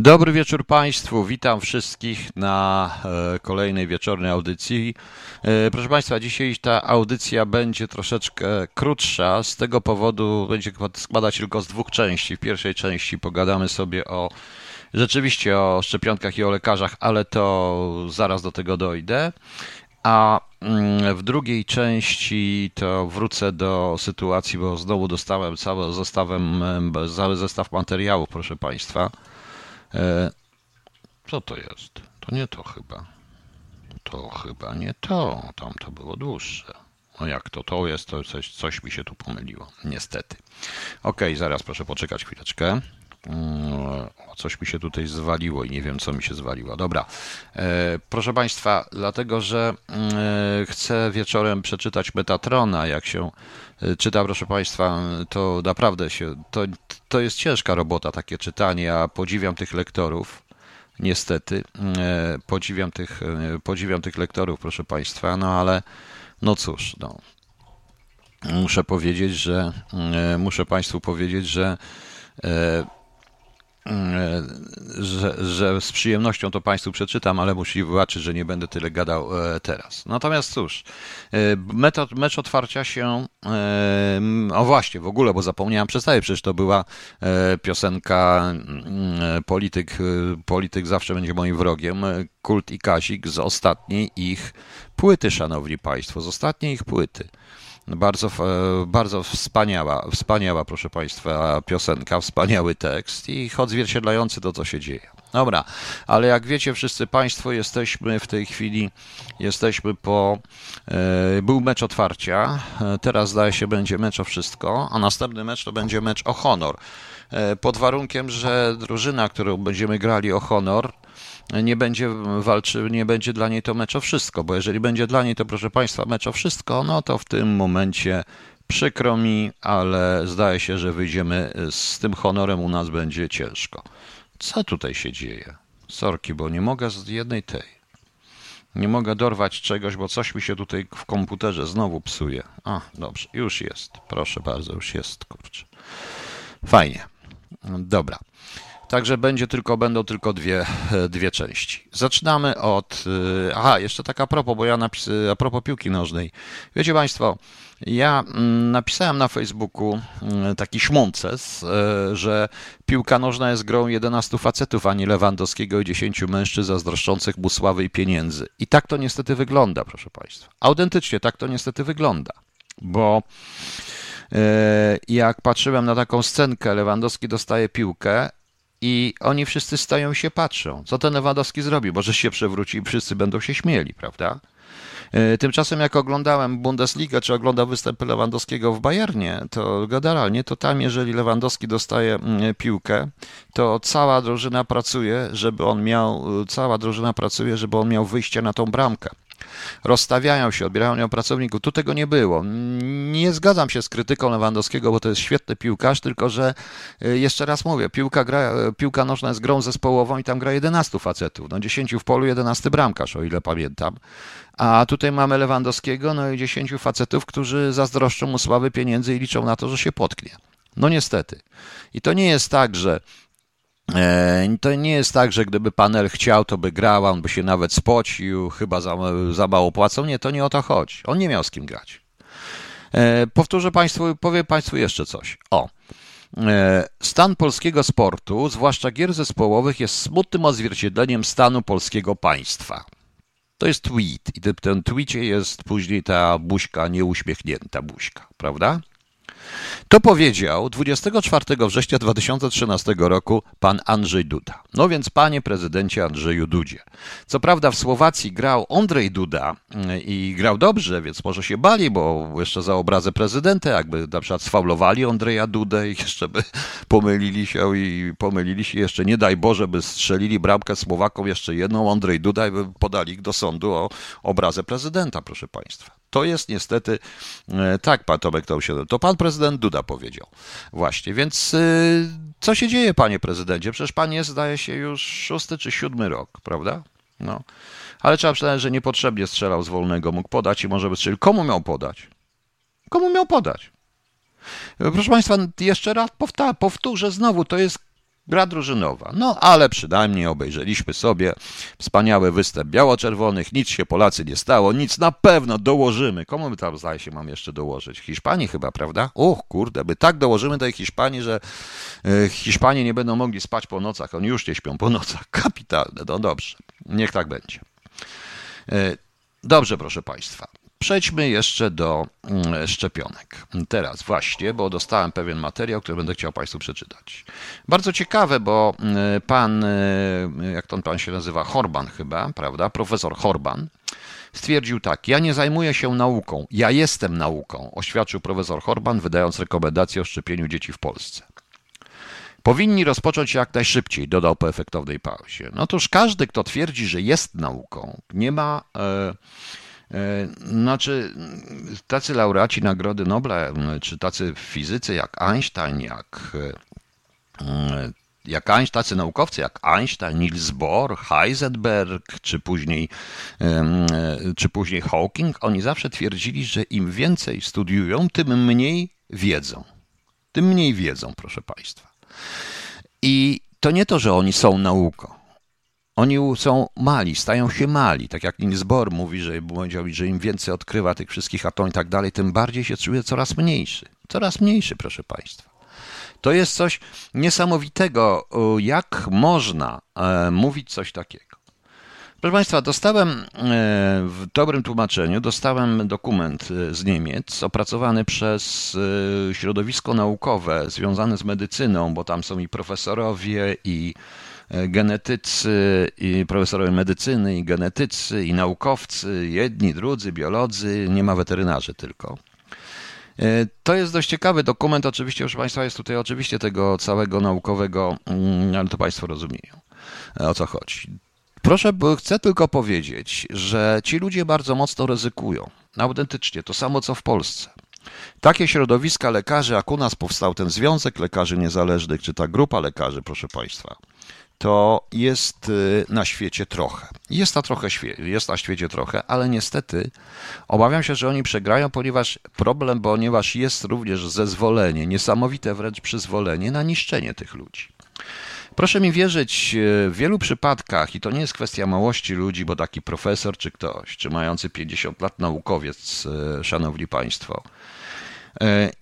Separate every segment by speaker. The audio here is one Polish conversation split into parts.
Speaker 1: Dobry wieczór Państwu, witam wszystkich na e, kolejnej wieczornej audycji. E, proszę Państwa, dzisiaj ta audycja będzie troszeczkę krótsza, z tego powodu będzie składać tylko z dwóch części. W pierwszej części pogadamy sobie o rzeczywiście o szczepionkach i o lekarzach, ale to zaraz do tego dojdę. A mm, w drugiej części to wrócę do sytuacji, bo znowu dostałem cały zestawem, cały zestaw materiałów, proszę Państwa. E, co to jest? To nie to chyba. To chyba nie to. Tam to było dłuższe. No jak to to jest, to coś, coś mi się tu pomyliło. Niestety. Ok, zaraz proszę poczekać chwileczkę. Mm, coś mi się tutaj zwaliło i nie wiem, co mi się zwaliło. Dobra. E, proszę Państwa, dlatego, że e, chcę wieczorem przeczytać Metatrona. Jak się e, czyta, proszę Państwa, to naprawdę się, to, to jest ciężka robota, takie czytanie. Ja podziwiam tych lektorów. Niestety, podziwiam tych, podziwiam tych lektorów, proszę Państwa, no ale no cóż, no. Muszę powiedzieć, że muszę Państwu powiedzieć, że że, że, z przyjemnością to Państwu przeczytam, ale musi wybaczyć, że nie będę tyle gadał e, teraz. Natomiast cóż, e, metod, mecz otwarcia się, o właśnie, w ogóle, bo zapomniałem przedstawić, przecież to była piosenka mm, polityk, polityk zawsze będzie moim wrogiem, Kult i Kazik z ostatniej ich płyty, szanowni Państwo, z ostatniej ich płyty. Bardzo, e, bardzo wspaniała, wspaniała, proszę Państwa, piosenka, wspaniały tekst i odzwierciedlający to, co się dzieje. Dobra, ale jak wiecie wszyscy Państwo, jesteśmy w tej chwili, jesteśmy po, e, był mecz otwarcia, e, teraz zdaje się będzie mecz o wszystko, a następny mecz to będzie mecz o honor. Pod warunkiem, że drużyna, którą będziemy grali o honor, nie będzie walczy, nie będzie dla niej to mecz o wszystko, bo jeżeli będzie dla niej to, proszę Państwa, mecz o wszystko, no to w tym momencie przykro mi, ale zdaje się, że wyjdziemy z tym honorem, u nas będzie ciężko. Co tutaj się dzieje? Sorki, bo nie mogę z jednej tej. Nie mogę dorwać czegoś, bo coś mi się tutaj w komputerze znowu psuje. A, dobrze, już jest. Proszę bardzo, już jest, kurczę. Fajnie. Dobra. Także będzie tylko, będą tylko dwie, dwie części. Zaczynamy od. Y, aha, jeszcze taka propos, bo ja napis, a propos piłki nożnej. Wiecie Państwo, ja mm, napisałem na Facebooku mm, taki szmonces, y, że piłka nożna jest grą 11 facetów, a nie Lewandowskiego i 10 mężczyzn zazdroszczących mu sławy i pieniędzy. I tak to niestety wygląda, proszę Państwa. Autentycznie tak to niestety wygląda, bo jak patrzyłem na taką scenkę, Lewandowski dostaje piłkę i oni wszyscy stoją się patrzą. Co ten Lewandowski zrobi? Może się przewróci i wszyscy będą się śmieli, prawda? E, tymczasem jak oglądałem Bundesligę, czy oglądał występy Lewandowskiego w Bayernie, to generalnie to tam, jeżeli Lewandowski dostaje mm, piłkę, to cała drużyna pracuje, żeby on miał, cała drużyna pracuje, żeby on miał wyjście na tą bramkę rozstawiają się, odbierają nią pracowników. Tu tego nie było. Nie zgadzam się z krytyką Lewandowskiego, bo to jest świetny piłkarz, tylko że y, jeszcze raz mówię, piłka, gra, piłka nożna jest grą zespołową i tam gra 11 facetów. No 10 w polu, 11 bramkarz, o ile pamiętam. A tutaj mamy Lewandowskiego, no i 10 facetów, którzy zazdroszczą mu sławy pieniędzy i liczą na to, że się potknie. No niestety. I to nie jest tak, że to nie jest tak, że gdyby panel chciał, to by grał, on by się nawet spocił, chyba za, za mało płacą. Nie, to nie o to chodzi. On nie miał z kim grać. E, powtórzę Państwu, powiem Państwu jeszcze coś. O. E, stan polskiego sportu, zwłaszcza gier zespołowych, jest smutnym odzwierciedleniem stanu polskiego państwa. To jest tweet i w tym tweetie jest później ta buźka, nieuśmiechnięta buźka, prawda? To powiedział 24 września 2013 roku pan Andrzej Duda. No więc panie prezydencie Andrzeju Dudzie. Co prawda w Słowacji grał Andrzej Duda mm, i grał dobrze, więc może się bali, bo jeszcze za obrazę prezydenta, jakby na przykład sfaulowali Andrzeja Dudę i jeszcze by pomylili się i pomylili się jeszcze, nie daj Boże, by strzelili bramkę Słowakom jeszcze jedną Andrzej Duda i by podali do sądu o obrazę prezydenta, proszę państwa. To jest niestety, e, tak, pan Tomek to się, to pan prezydent Duda powiedział. Właśnie, więc e, co się dzieje, panie prezydencie? Przecież pan jest, zdaje się, już szósty czy siódmy rok, prawda? No. Ale trzeba przyznać, że niepotrzebnie strzelał z wolnego, mógł podać i może by strzelił. Komu miał podać? Komu miał podać? Proszę Państwa, jeszcze raz powtórzę znowu, to jest Gra drużynowa. No ale przynajmniej obejrzeliśmy sobie wspaniały występ biało-czerwonych. Nic się Polacy nie stało, nic na pewno dołożymy. Komu my tam zdaje się mam jeszcze dołożyć? Hiszpanii chyba, prawda? Uch, kurde, my tak dołożymy tej Hiszpanii, że e, Hiszpanie nie będą mogli spać po nocach. Oni już nie śpią po nocach. Kapitalne, no dobrze. Niech tak będzie. E, dobrze, proszę Państwa. Przejdźmy jeszcze do mm, szczepionek. Teraz właśnie, bo dostałem pewien materiał, który będę chciał Państwu przeczytać. Bardzo ciekawe, bo mm, pan, y, jak ten pan się nazywa, Horban chyba, prawda? Profesor Horban stwierdził tak: Ja nie zajmuję się nauką, ja jestem nauką, oświadczył profesor Horban, wydając rekomendację o szczepieniu dzieci w Polsce. Powinni rozpocząć jak najszybciej, dodał po efektownej pauzie. No toż każdy, kto twierdzi, że jest nauką, nie ma. E, znaczy, tacy laureaci Nagrody Nobla, czy tacy fizycy jak Einstein, jak, e, jak Einstein, tacy naukowcy jak Einstein, Niels Bohr, Heisenberg, czy później, e, czy później Hawking, oni zawsze twierdzili, że im więcej studiują, tym mniej wiedzą. Tym mniej wiedzą, proszę Państwa. I to nie to, że oni są nauką. Oni są mali, stają się mali. Tak jak Niels Bohr mówi, że, że im więcej odkrywa tych wszystkich atomów i tak dalej, tym bardziej się czuje coraz mniejszy. Coraz mniejszy, proszę Państwa. To jest coś niesamowitego, jak można e, mówić coś takiego. Proszę Państwa, dostałem e, w dobrym tłumaczeniu, dostałem dokument e, z Niemiec opracowany przez środowisko naukowe związane z medycyną, bo tam są i profesorowie, i genetycy, i profesorowie medycyny, i genetycy, i naukowcy, jedni, drudzy, biolodzy, nie ma weterynarzy tylko. E, to jest dość ciekawy dokument, oczywiście, proszę Państwa, jest tutaj oczywiście tego całego naukowego, mm, ale to Państwo rozumieją, e, o co chodzi. Proszę, chcę tylko powiedzieć, że ci ludzie bardzo mocno ryzykują. Autentycznie, to samo co w Polsce. Takie środowiska lekarzy, jak u nas powstał ten Związek Lekarzy Niezależnych, czy ta grupa lekarzy, proszę Państwa, to jest y, na świecie trochę. Jest na, trochę, jest na świecie trochę, ale niestety obawiam się, że oni przegrają, ponieważ problem, ponieważ jest również zezwolenie, niesamowite wręcz przyzwolenie na niszczenie tych ludzi. Proszę mi wierzyć, y, w wielu przypadkach, i to nie jest kwestia małości ludzi, bo taki profesor czy ktoś, czy mający 50 lat naukowiec, y, szanowni państwo,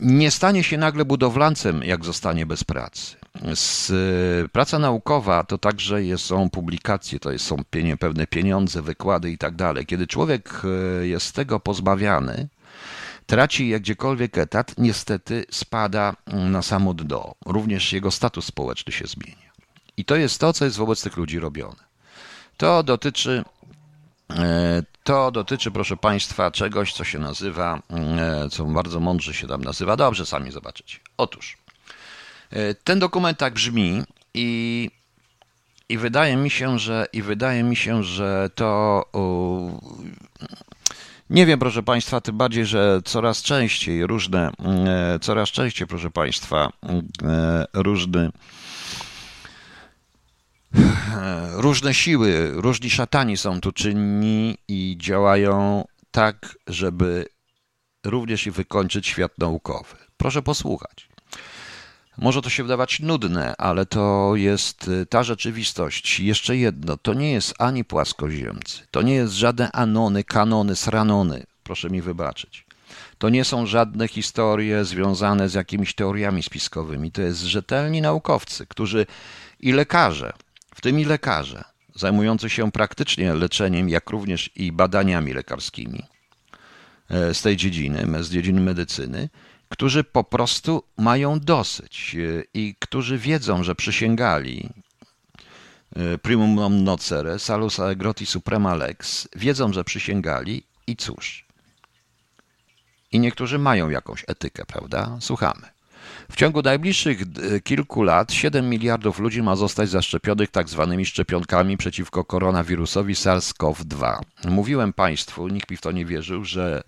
Speaker 1: nie stanie się nagle budowlancem, jak zostanie bez pracy. Z, praca naukowa to także jest, są publikacje, to są pewne pieniądze, wykłady i tak dalej. Kiedy człowiek e, jest tego pozbawiany, traci jak gdziekolwiek etat, niestety spada na samo dno. Również jego status społeczny się zmienia. I to jest to, co jest wobec tych ludzi robione. To dotyczy, e, to dotyczy, proszę Państwa, czegoś, co się nazywa, e, co bardzo mądrze się tam nazywa. Dobrze, sami zobaczycie. Otóż E, ten dokument tak brzmi i, i wydaje mi się, że i wydaje mi się, że to nie wiem, proszę Państwa, tym bardziej, że coraz częściej różne, e, coraz częściej, proszę Państwa, e, różne różne siły, różni szatani są tu czynni i działają tak, żeby również i wykończyć świat naukowy. Proszę posłuchać. Może to się wydawać nudne, ale to jest y, ta rzeczywistość. Jeszcze jedno, to nie jest ani płaskoziemcy, to nie jest żadne anony, kanony, sranony, proszę mi wybaczyć. To nie są żadne historie związane z jakimiś teoriami spiskowymi. To jest rzetelni naukowcy, którzy i lekarze, w tym i lekarze, zajmujący się praktycznie leczeniem, jak również i badaniami lekarskimi e, z tej dziedziny, z dziedziny medycyny, którzy po prostu mają dosyć e, i którzy wiedzą, że przysięgali e, primum non nocere, salus aegroti suprema lex, wiedzą, że przysięgali i cóż. I niektórzy mają jakąś etykę, prawda? Słuchamy. W ciągu najbliższych kilku lat 7 miliardów ludzi ma zostać zaszczepionych tak zwanymi szczepionkami przeciwko koronawirusowi SARS-CoV-2. Mówiłem Państwu, nikt mi w to nie wierzył, że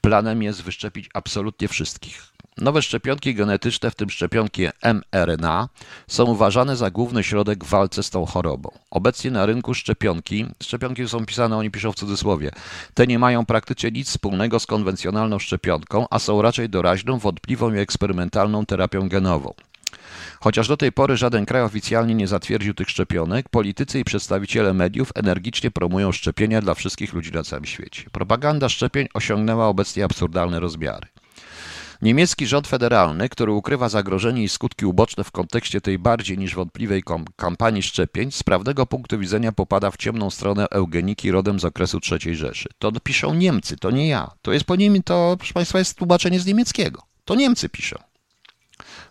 Speaker 1: planem jest wyszczepić absolutnie wszystkich. Nowe szczepionki genetyczne, w tym szczepionki mRNA, są uważane za główny środek w walce z tą chorobą. Obecnie na rynku szczepionki, szczepionki są pisane, oni piszą w cudzysłowie, te nie mają praktycznie nic wspólnego z konwencjonalną szczepionką, a są raczej doraźną, wątpliwą i eksperymentalną terapią genową. Chociaż do tej pory żaden kraj oficjalnie nie zatwierdził tych szczepionek, politycy i przedstawiciele mediów energicznie promują szczepienia dla wszystkich ludzi na całym świecie. Propaganda szczepień osiągnęła obecnie absurdalne rozmiary. Niemiecki rząd federalny, który ukrywa zagrożenie i skutki uboczne w kontekście tej bardziej niż wątpliwej kampanii szczepień, z prawnego punktu widzenia popada w ciemną stronę eugeniki rodem z okresu III Rzeszy. To piszą Niemcy, to nie ja. To jest po nim, to proszę Państwa jest tłumaczenie z niemieckiego. To Niemcy piszą.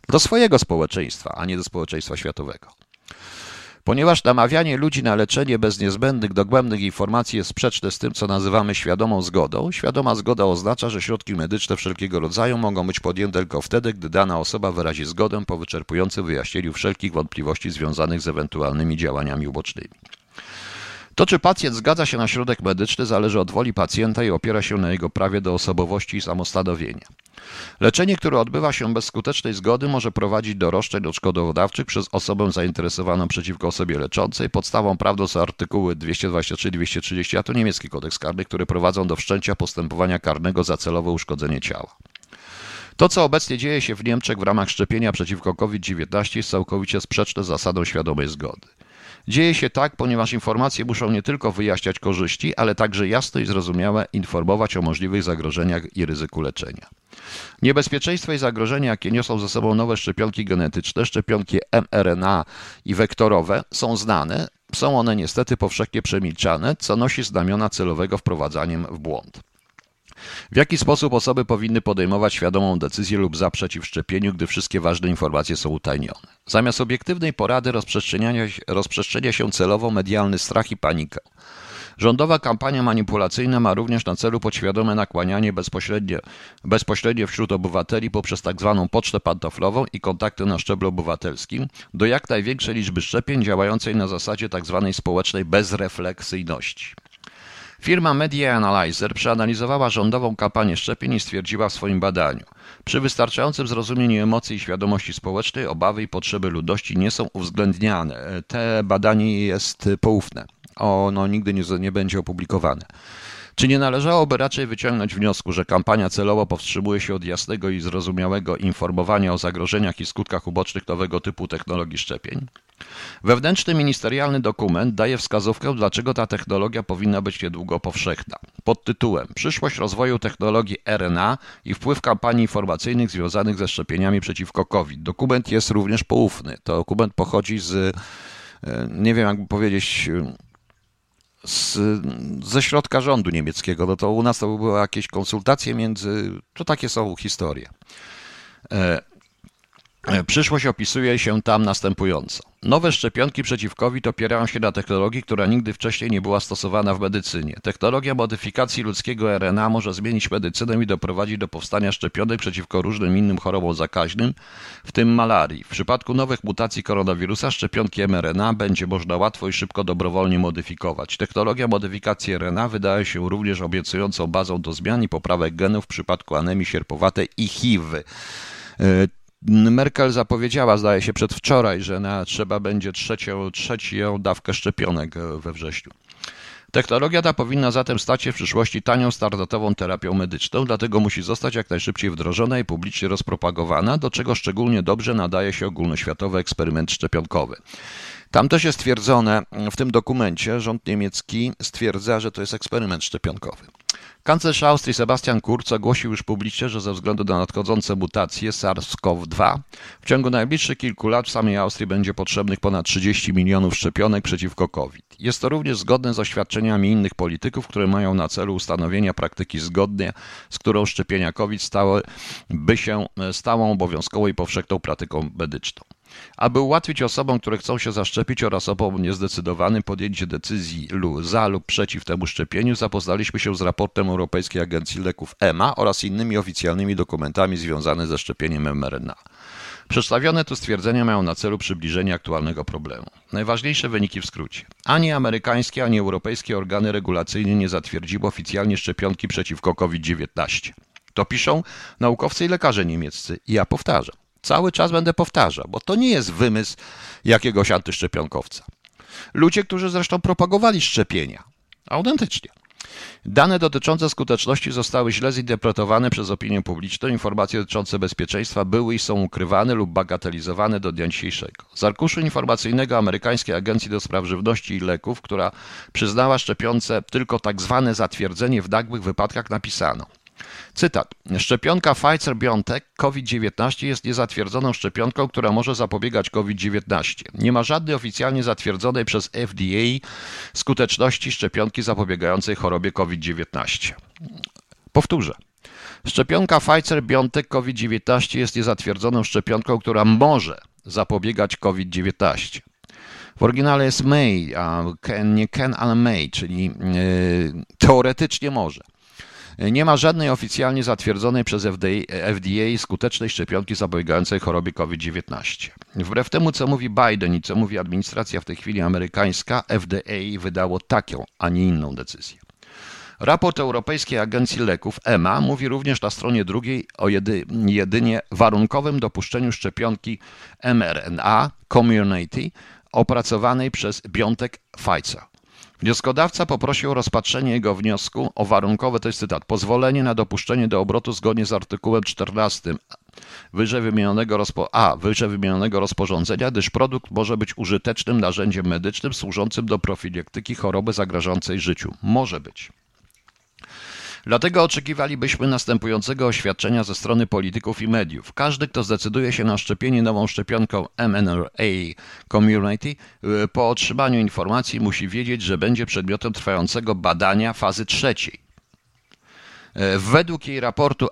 Speaker 1: Do swojego społeczeństwa, a nie do społeczeństwa światowego. Ponieważ namawianie ludzi na leczenie bez niezbędnych, dogłębnych informacji jest sprzeczne z tym, co nazywamy świadomą zgodą, świadoma zgoda oznacza, że środki medyczne wszelkiego rodzaju mogą być podjęte tylko wtedy, gdy dana osoba wyrazi zgodę po wyczerpującym wyjaśnieniu wszelkich wątpliwości związanych z ewentualnymi działaniami ubocznymi. To, czy pacjent zgadza się na środek medyczny, zależy od woli pacjenta i opiera się na jego prawie do osobowości i samostanowienia. Leczenie, które odbywa się bez skutecznej zgody, może prowadzić do roszczeń odszkodowodawczych przez osobę zainteresowaną przeciwko osobie leczącej. Podstawą prawdą są artykuły 223-230, a to niemiecki kodeks karny, które prowadzą do wszczęcia postępowania karnego za celowe uszkodzenie ciała. To, co obecnie dzieje się w Niemczech w ramach szczepienia przeciwko COVID-19 jest całkowicie sprzeczne z zasadą świadomej zgody. Dzieje się tak, ponieważ informacje muszą nie tylko wyjaśniać korzyści, ale także jasno i zrozumiałe informować o możliwych zagrożeniach i ryzyku leczenia. Niebezpieczeństwa i zagrożenia, jakie niosą ze sobą nowe szczepionki genetyczne, szczepionki mRNA i wektorowe, są znane. Są one niestety powszechnie przemilczane, co nosi znamiona celowego wprowadzaniem w błąd. W jaki sposób osoby powinny podejmować świadomą decyzję lub za przeciw szczepieniu, gdy wszystkie ważne informacje są utajnione? Zamiast obiektywnej porady rozprzestrzenia, się celowo medialny strach i panika. Rządowa kampania manipulacyjna ma również na celu podświadome nakłanianie bezpośrednie, bezpośrednie wśród obywateli poprzez tzw. Tak pocztę pantoflową i kontakty na szczeblu obywatelskim do jak największej liczby szczepień działającej na zasadzie tzw. Tak społecznej bezrefleksyjności. Firma Media Analyzer przeanalizowała rządową kampanię szczepień i stwierdziła w swoim badaniu, przy wystarczającym zrozumieniu emocji i świadomości społecznej obawy i potrzeby ludności nie są uwzględniane. Te badanie jest poufne. Ono nigdy nie, nie będzie opublikowane. Czy nie należałoby raczej wyciągnąć wniosku, że kampania celowo powstrzymuje się od jasnego i zrozumiałego informowania o zagrożeniach i skutkach ubocznych nowego typu technologii szczepień? Wewnętrzny ministerialny dokument daje wskazówkę, dlaczego ta technologia powinna być niedługo powszechna. Pod tytułem Przyszłość rozwoju technologii RNA i wpływ kampanii informacyjnych związanych ze szczepieniami przeciwko COVID. Dokument jest również poufny. To dokument pochodzi z, e, nie wiem jakby powiedzieć, z, ze środka rządu niemieckiego. No to u nas to były jakieś konsultacje między. To takie są historie. E, e, przyszłość opisuje się tam następująco. Nowe szczepionki przeciw COVID opierają się na technologii, która nigdy wcześniej nie była stosowana w medycynie. Technologia modyfikacji ludzkiego RNA może zmienić medycynę i doprowadzić do powstania szczepionek przeciwko różnym innym chorobom zakaźnym, w tym malarii. W przypadku nowych mutacji koronawirusa szczepionki mRNA będzie można łatwo i szybko dobrowolnie modyfikować. Technologia modyfikacji RNA wydaje się również obiecującą bazą do zmian i poprawek genów w przypadku anemii sierpowatej i HIV. Merkel zapowiedziała, zdaje się, przedwczoraj, że na, trzeba będzie trzecią, trzecią dawkę szczepionek we wrześniu. Technologia ta powinna zatem stać się w przyszłości tanią startową terapią medyczną, dlatego musi zostać jak najszybciej wdrożona i publicznie rozpropagowana, do czego szczególnie dobrze nadaje się ogólnoświatowy eksperyment szczepionkowy. Tam też jest stwierdzone w tym dokumencie, rząd niemiecki stwierdza, że to jest eksperyment szczepionkowy. Kanclerz Austrii Sebastian Kurz ogłosił już publicznie, że ze względu na nadchodzące mutacje SARS-CoV-2 w ciągu najbliższych kilku lat w samej Austrii będzie potrzebnych ponad 30 milionów szczepionek przeciwko COVID. Jest to również zgodne z oświadczeniami innych polityków, które mają na celu ustanowienia praktyki zgodnie, z którą szczepienia COVID stały, by się stałą obowiązkową i powszechną praktyką medyczną. Aby ułatwić osobom, które chcą się zaszczepić oraz osobom niezdecydowanym podjęcie decyzji lub za lub przeciw temu szczepieniu, zapoznaliśmy się z raportem Europejskiej Agencji Leków EMA oraz innymi oficjalnymi dokumentami związanymi ze szczepieniem mRNA. Przedstawione tu stwierdzenia mają na celu przybliżenie aktualnego problemu. Najważniejsze wyniki w skrócie. Ani amerykańskie, ani europejskie organy regulacyjne nie zatwierdziły oficjalnie szczepionki przeciwko COVID-19. To piszą naukowcy i lekarze niemieccy. I ja powtarzam. Cały czas będę powtarzał, bo to nie jest wymysł jakiegoś antyszczepionkowca. Ludzie, którzy zresztą propagowali szczepienia, autentycznie. Dane dotyczące skuteczności zostały źle zinterpretowane przez opinię publiczną. Informacje dotyczące bezpieczeństwa były i są ukrywane lub bagatelizowane do dnia dzisiejszego. Z arkuszu informacyjnego amerykańskiej Agencji do Spraw Żywności i Leków, która przyznała szczepionce tylko tak zwane zatwierdzenie w nagłych wypadkach, napisano – Cytat. Szczepionka Pfizer-BioNTech COVID-19 jest niezatwierdzoną szczepionką, która może zapobiegać COVID-19. Nie ma żadnej oficjalnie zatwierdzonej przez FDA skuteczności szczepionki zapobiegającej chorobie COVID-19. Powtórzę. Szczepionka Pfizer-BioNTech COVID-19 jest niezatwierdzoną szczepionką, która może zapobiegać COVID-19. W oryginale jest may, a nie can, ale may, czyli yy, teoretycznie może. Nie ma żadnej oficjalnie zatwierdzonej przez FDA, skutecznej szczepionki zapobiegającej chorobie COVID-19. Wbrew temu, co mówi Biden i co mówi administracja w tej chwili amerykańska, FDA wydało taką, a nie inną decyzję. Raport Europejskiej Agencji Leków EMA mówi również na stronie drugiej o jedy, jedynie warunkowym dopuszczeniu szczepionki mRNA Community opracowanej przez BioNTech Pfizer. Wnioskodawca poprosił o rozpatrzenie jego wniosku o warunkowe, to jest cytat, pozwolenie na dopuszczenie do obrotu zgodnie z artykułem 14 wyżej wymienionego rozpo, a wyżej wymienionego rozporządzenia, gdyż produkt może być użytecznym narzędziem medycznym służącym do profilaktyki choroby zagrażającej życiu. Może być. Dlatego oczekiwalibyśmy następującego oświadczenia ze strony polityków i mediów. Każdy, kto zdecyduje się na szczepienie nową szczepionką mRNA Community, y, po otrzymaniu informacji musi wiedzieć, że będzie przedmiotem trwającego badania fazy trzeciej. Y, według jej raportu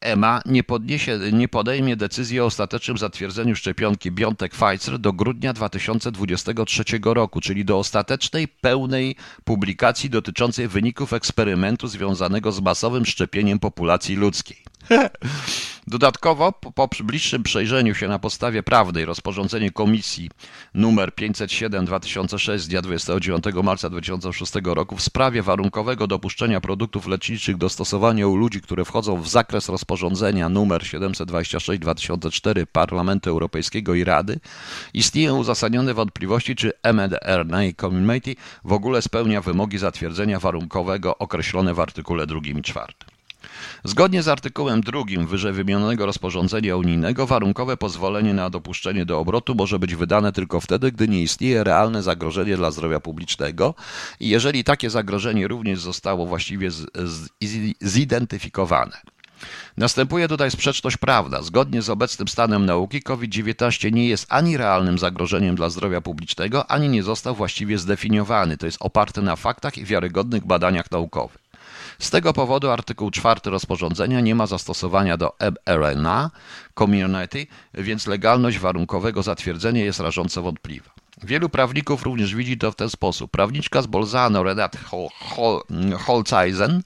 Speaker 1: EMA nie, podniesie, nie podejmie decyzji o ostatecznym zatwierdzeniu szczepionki BioNTech Pfizer do grudnia 2023 roku, czyli do ostatecznej, pełnej publikacji dotyczącej wyników eksperymentu związanego z masowym szczepieniem populacji ludzkiej. Dodatkowo, po, bliższym przejrzeniu się na podstawie prawnej rozporządzenie Komisji nr 507-2006 z dnia 29 marca 2006 roku w sprawie warunkowego dopuszczenia produktów leczniczych do stosowania u ludzi, które wchodzą w zakres rozporządzenia nr 726-2004 Parlamentu Europejskiego i Rady, istnieją uzasadnione wątpliwości, czy mRNA Community w ogóle spełnia wymogi zatwierdzenia warunkowego określone w artykule 2 i 4. Zgodnie z artykułem 2 wyżej wymienionego rozporządzenia unijnego warunkowe pozwolenie na dopuszczenie do obrotu może być wydane tylko wtedy, gdy nie istnieje realne zagrożenie dla zdrowia publicznego i jeżeli takie zagrożenie również zostało właściwie z, z, zidentyfikowane. Następuje tutaj sprzeczność prawna. Zgodnie z obecnym stanem nauki COVID-19 nie jest ani realnym zagrożeniem dla zdrowia publicznego, ani nie został właściwie zdefiniowany. To jest oparte na faktach i wiarygodnych badaniach naukowych. Z tego powodu artykuł 4 rozporządzenia nie ma zastosowania do mRNA Community, więc legalność warunkowego zatwierdzenia jest rażąco wątpliwa. Wielu prawników również widzi to w ten sposób. Prawniczka z Bolzano, Renat Holzeisen,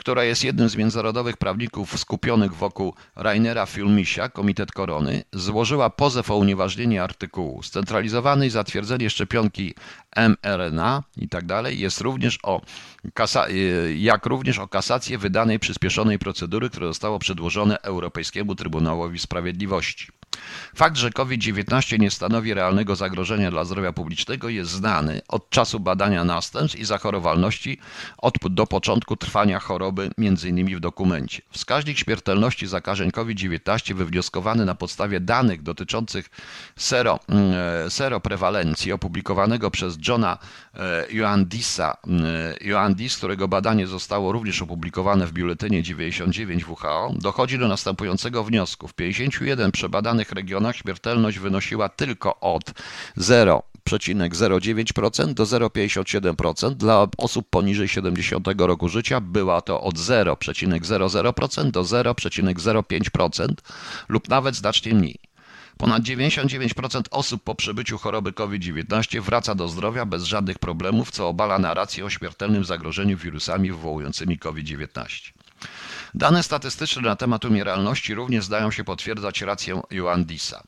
Speaker 1: która jest jednym z międzynarodowych prawników skupionych wokół Rainera Filmisia, Komitet Korony, złożyła pozew o unieważnienie artykułu. Scentralizowane i zatwierdzenie szczepionki mRNA i tak jest również o y, jak również o kasację wydanej przyspieszonej procedury, które zostało przedłożone Europejskiemu Trybunałowi Sprawiedliwości. Fakt, że COVID-19 nie stanowi realnego zagrożenia dla zdrowia publicznego jest znany od czasu badania następstw i zachorowalności od do początku trwania choroby, m.in. w dokumencie. Wskaźnik śmiertelności zakażeń COVID-19 wywnioskowany na podstawie danych dotyczących sero, mm, e, seroprewalencji opublikowanego przez Johna e, Ioannidisa, e, Ioannidis, którego badanie zostało również opublikowane w biuletynie 99 WHO, dochodzi do następującego wniosku. W 51 przebadanych regionach śmiertelność wynosiła tylko od 0,09% do 0,57%. Dla osób poniżej 70 roku życia była to od 0,00% do 0,05% lub nawet znacznie mniej. Ponad 99% osób po przebyciu choroby COVID-19 wraca do zdrowia bez żadnych problemów, co obala narrację o śmiertelnym zagrożeniu wirusami wywołującymi COVID-19. Dane statystyczne na temat umieralności również zdają się potwierdzać rację Ioannidisa.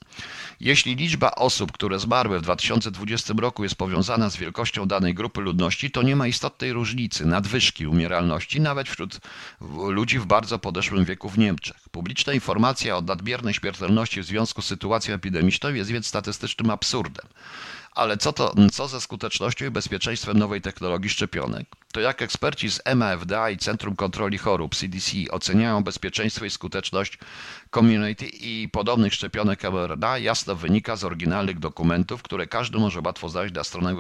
Speaker 1: Jeśli liczba osób, które zmarły w 2020 roku jest powiązana z wielkością danej grupy ludności, to nie ma istotnej różnicy nadwyżki umieralności nawet wśród ludzi w bardzo podeszłym wieku w Niemczech. Publiczna informacja o nadmiernej śmiertelności w związku z sytuacją epidemiczną jest więc statystycznym absurdem. Ale co, to, co ze skutecznością i bezpieczeństwem nowej technologii szczepionek? To jak eksperci z MAFDA i Centrum Kontroli Chorób CDC oceniają bezpieczeństwo i skuteczność community i podobnych szczepionek mRNA jasno wynika z oryginalnych dokumentów, które każdy może łatwo znaleźć na stronach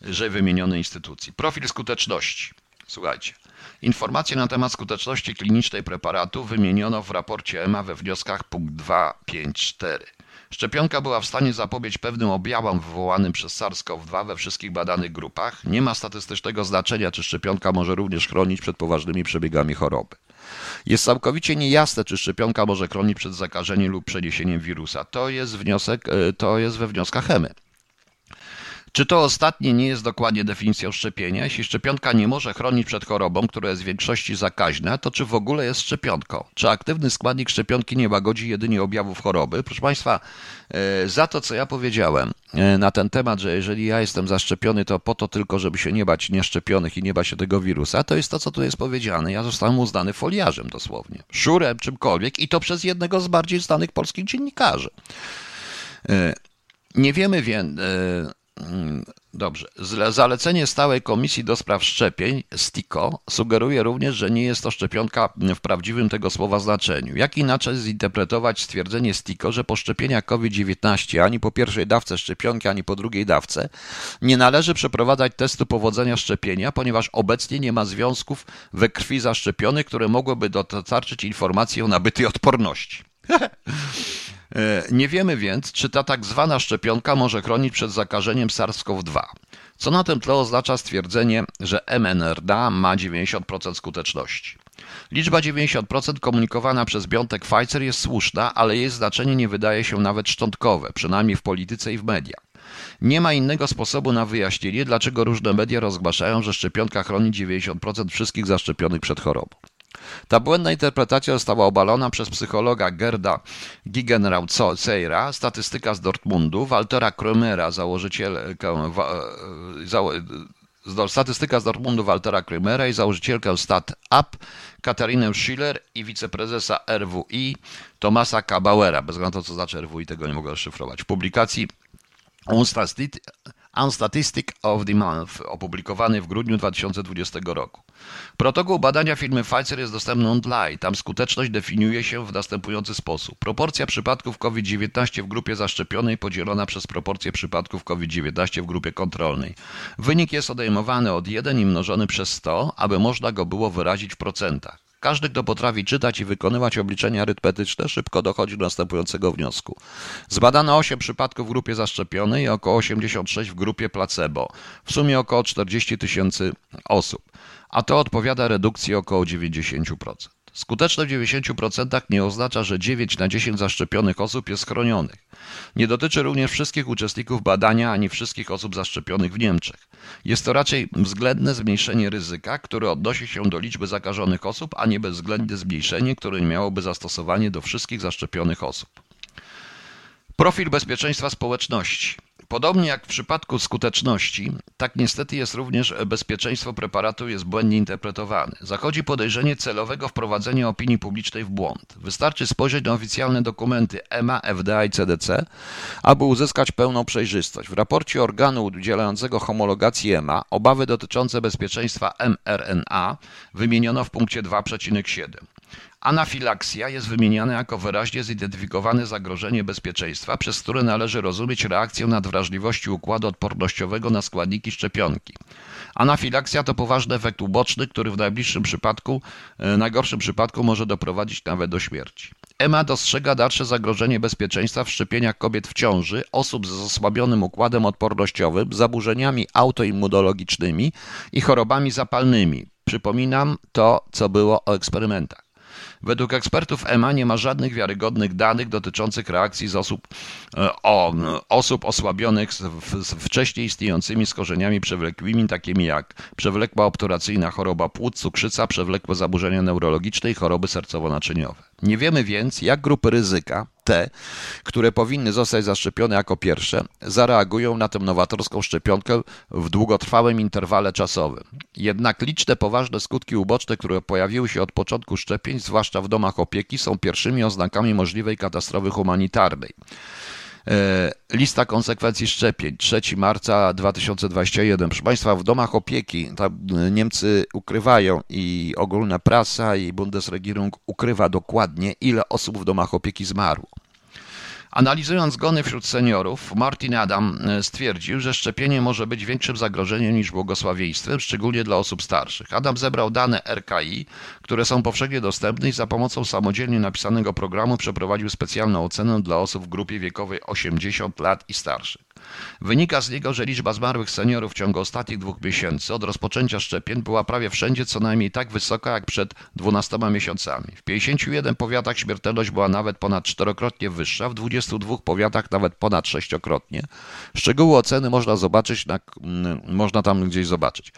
Speaker 1: wyżej wymienionej instytucji. Profil skuteczności. Słuchajcie. Informacje na temat skuteczności klinicznej preparatu wymieniono w raporcie EMA we wnioskach punkt 254. Szczepionka była w stanie zapobiec pewnym objawom wywołanym przez SARS-CoV-2 we wszystkich badanych grupach. Nie ma statystycznego znaczenia, czy szczepionka może również chronić przed poważnymi przebiegami choroby. Jest całkowicie niejasne, czy szczepionka może chronić przed zakażeniem lub przeniesieniem wirusa. To jest wniosek, e, to jest we wnioskach HEMY. Czy to ostatnie nie jest dokładnie definicją szczepienia? Jeśli szczepionka nie może chronić przed chorobą, która jest w większości zakaźna, to czy w ogóle jest szczepionką? Czy aktywny składnik szczepionki nie łagodzi jedynie objawów choroby? Proszę Państwa, e, za to, co ja powiedziałem e, na ten temat, że jeżeli ja jestem zaszczepiony, to po to tylko, żeby się nie bać nieszczepionych i nie bać się tego wirusa, to jest to, co tu jest powiedziane. Ja zostałem uznany foliarzem dosłownie, szurem, czymkolwiek i to przez jednego z bardziej znanych polskich dziennikarzy. E, nie wiemy więc, dobrze. Zalecenie stałej komisji do spraw szczepień, STIKO, sugeruje również, że nie jest to szczepionka w prawdziwym tego słowa znaczeniu. Jak inaczej zinterpretować stwierdzenie STIKO, że po szczepieniach COVID-19 ani po pierwszej dawce szczepionki, ani po drugiej dawce nie należy przeprowadzać testu powodzenia szczepienia, ponieważ obecnie nie ma związków we krwi zaszczepionych, które mogłyby dostarczyć informacji o nabytej odporności. E, nie wiemy więc, czy ta tak zwana szczepionka może chronić przed zakażeniem SARS-CoV-2. Co na tym tle oznacza stwierdzenie, że mRNA ma 90% skuteczności. Liczba 90% komunikowana przez Biontech Pfizer jest słuszna, ale jej znaczenie nie wydaje się nawet szczątkowe, przynajmniej w polityce i w mediach. Nie ma innego sposobu na wyjaśnienie, dlaczego różne media rozgłaszają, że szczepionka chroni 90% wszystkich zaszczepionych przed chorobą. Ta błędna interpretacja została obalona przez psychologa Gerda Gigenraud-Seira, statystyka z Dortmundu, Waltera Krömera, założycielkę, statystyka z Dortmundu Waltera Krömera i założycielkę StatUp Katarinę Schiller i wiceprezesa RWI Tomasa Kabauera. Bez względu na to, co znaczy RWI, tego nie mogę rozszyfrować. W publikacji Unstatistic of the Month, opublikowany w grudniu 2020 roku. Protokół badania firmy Pfizer jest dostępny online. Tam skuteczność definiuje się w następujący sposób. Proporcja przypadków COVID-19 w grupie zaszczepionej podzielona przez proporcję przypadków COVID-19 w grupie kontrolnej. Wynik jest odejmowany od 1 i mnożony przez 100, aby można go było wyrazić w procentach. Każdy, kto potrafi czytać i wykonywać obliczenia arytmetyczne, szybko dochodzi do następującego wniosku. Zbadano 8 przypadków w grupie zaszczepionej i około 86 w grupie placebo. W sumie około 40 tysięcy osób a to odpowiada redukcji około 90%. Skuteczność w 90% nie oznacza, że 9 na 10 zaszczepionych osób jest chronionych. Nie dotyczy również wszystkich uczestników badania ani wszystkich osób zaszczepionych w Niemczech. Jest to raczej względne zmniejszenie ryzyka, które odnosi się do liczby zakażonych osób, a nie bezwzględne zmniejszenie, które miałoby zastosowanie do wszystkich zaszczepionych osób. Profil bezpieczeństwa społeczności. Podobnie jak w przypadku skuteczności, tak niestety jest również bezpieczeństwo preparatu jest błędnie interpretowane. Zachodzi podejrzenie celowego wprowadzenia opinii publicznej w błąd. Wystarczy spojrzeć na oficjalne dokumenty EMA, FDA i CDC, aby uzyskać pełną przejrzystość. W raporcie organu udzielającego homologacji EMA obawy dotyczące bezpieczeństwa mRNA wymieniono w punkcie 2,7. Anafilaksia jest wymieniana jako wyraźnie zidentyfikowane zagrożenie bezpieczeństwa, przez które należy rozumieć reakcję nadwrażliwości układu odpornościowego na składniki szczepionki. Anafilaksia to poważny efekt uboczny, który w najbliższym przypadku, e, najgorszym przypadku może doprowadzić nawet do śmierci. EMA dostrzega dalsze zagrożenie bezpieczeństwa w szczepieniach kobiet w ciąży, osób z osłabionym układem odpornościowym, zaburzeniami autoimmunologicznymi i chorobami zapalnymi. Przypominam to, co było o eksperymentach. Według ekspertów EMA nie ma żadnych wiarygodnych danych dotyczących reakcji z osób, e, o, osób osłabionych z, z wcześniej istniejącymi skorzeniami przewlekłymi, takimi jak przewlekła obturacyjna choroba płuc, cukrzyca, przewlekłe zaburzenia neurologiczne i choroby sercowo-naczyniowe. Nie wiemy więc, jak grupy ryzyka, te, które powinny zostać zaszczepione jako pierwsze, zareagują na tę nowatorską szczepionkę w długotrwałym interwale czasowym. Jednak liczne poważne skutki uboczne, które pojawiły się od początku szczepień, zwłaszcza w domach opieki, są pierwszymi oznakami możliwej katastrofy humanitarnej. E, lista konsekwencji szczepień 3 marca 2021. Proszę Państwa, w domach opieki Niemcy ukrywają i ogólna prasa i Bundesregierung ukrywa dokładnie, ile osób w domach opieki zmarło. Analizując zgony wśród seniorów, Martin Adam e, stwierdził, że szczepienie może być większym zagrożeniem niż błogosławieństwem, szczególnie dla osób starszych. Adam zebrał dane RKI, które są powszechnie dostępne i za pomocą samodzielnie napisanego programu przeprowadził specjalną ocenę dla osób w grupie wiekowej 80 lat i starszych. Wynika z niego, że liczba zmarłych seniorów w ciągu ostatnich dwóch miesięcy od rozpoczęcia szczepień była prawie wszędzie co najmniej tak wysoka jak przed 12 miesiącami. W 51 powiatach śmiertelność była nawet ponad czterokrotnie wyższa, w 22 powiatach nawet ponad sześciokrotnie. Szczegóły oceny można zobaczyć, na, można tam gdzieś zobaczyć.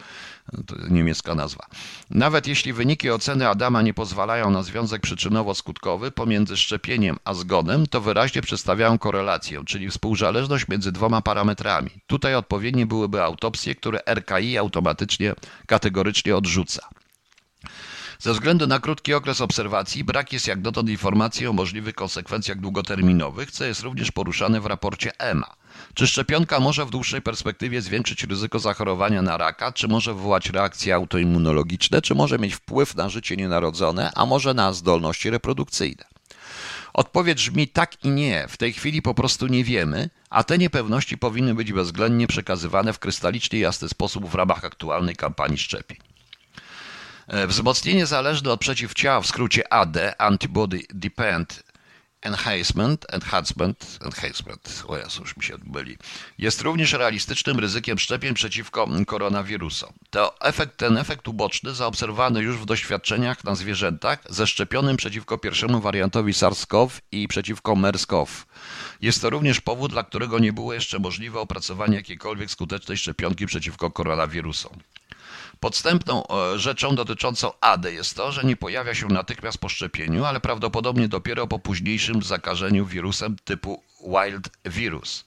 Speaker 1: Niemiecka nazwa. Nawet jeśli wyniki oceny Adama nie pozwalają na związek przyczynowo-skutkowy pomiędzy szczepieniem a zgonem, to wyraźnie przedstawiają korelację, czyli współzależność między dwoma parametrami. Tutaj odpowiednie byłyby autopsje, które RKI automatycznie, kategorycznie odrzuca. Ze względu na krótki okres obserwacji brak jest jak dotąd informacji o możliwych konsekwencjach długoterminowych, co jest również poruszane w raporcie EMA. Czy szczepionka może w dłuższej perspektywie zwiększyć ryzyko zachorowania na raka, czy może wywołać reakcje autoimmunologiczne, czy może mieć wpływ na życie nienarodzone, a może na zdolności reprodukcyjne? Odpowiedź brzmi tak i nie. W tej chwili po prostu nie wiemy, a te niepewności powinny być bezwzględnie przekazywane w krystalicznie jasny sposób w ramach aktualnej kampanii szczepień. E, wzmocnienie zależne od przeciwciała, w skrócie AD, Antibody Dependent Enhancement, enhancement, enhancement, o Jezu, już mi się byli, jest również realistycznym ryzykiem szczepień przeciwko koronawirusom. To efekt, ten efekt uboczny zaobserwowany już w doświadczeniach na zwierzętach ze szczepionym przeciwko pierwszemu wariantowi SARS-CoV i przeciwko MERS-CoV. Jest to również powód, dla którego nie było jeszcze możliwe opracowanie jakiejkolwiek skutecznej szczepionki przeciwko koronawirusom. Podstępną e, rzeczą dotyczącą AD jest to, że nie pojawia się natychmiast po szczepieniu, ale prawdopodobnie dopiero po późniejszym zakażeniu wirusem typu wild virus.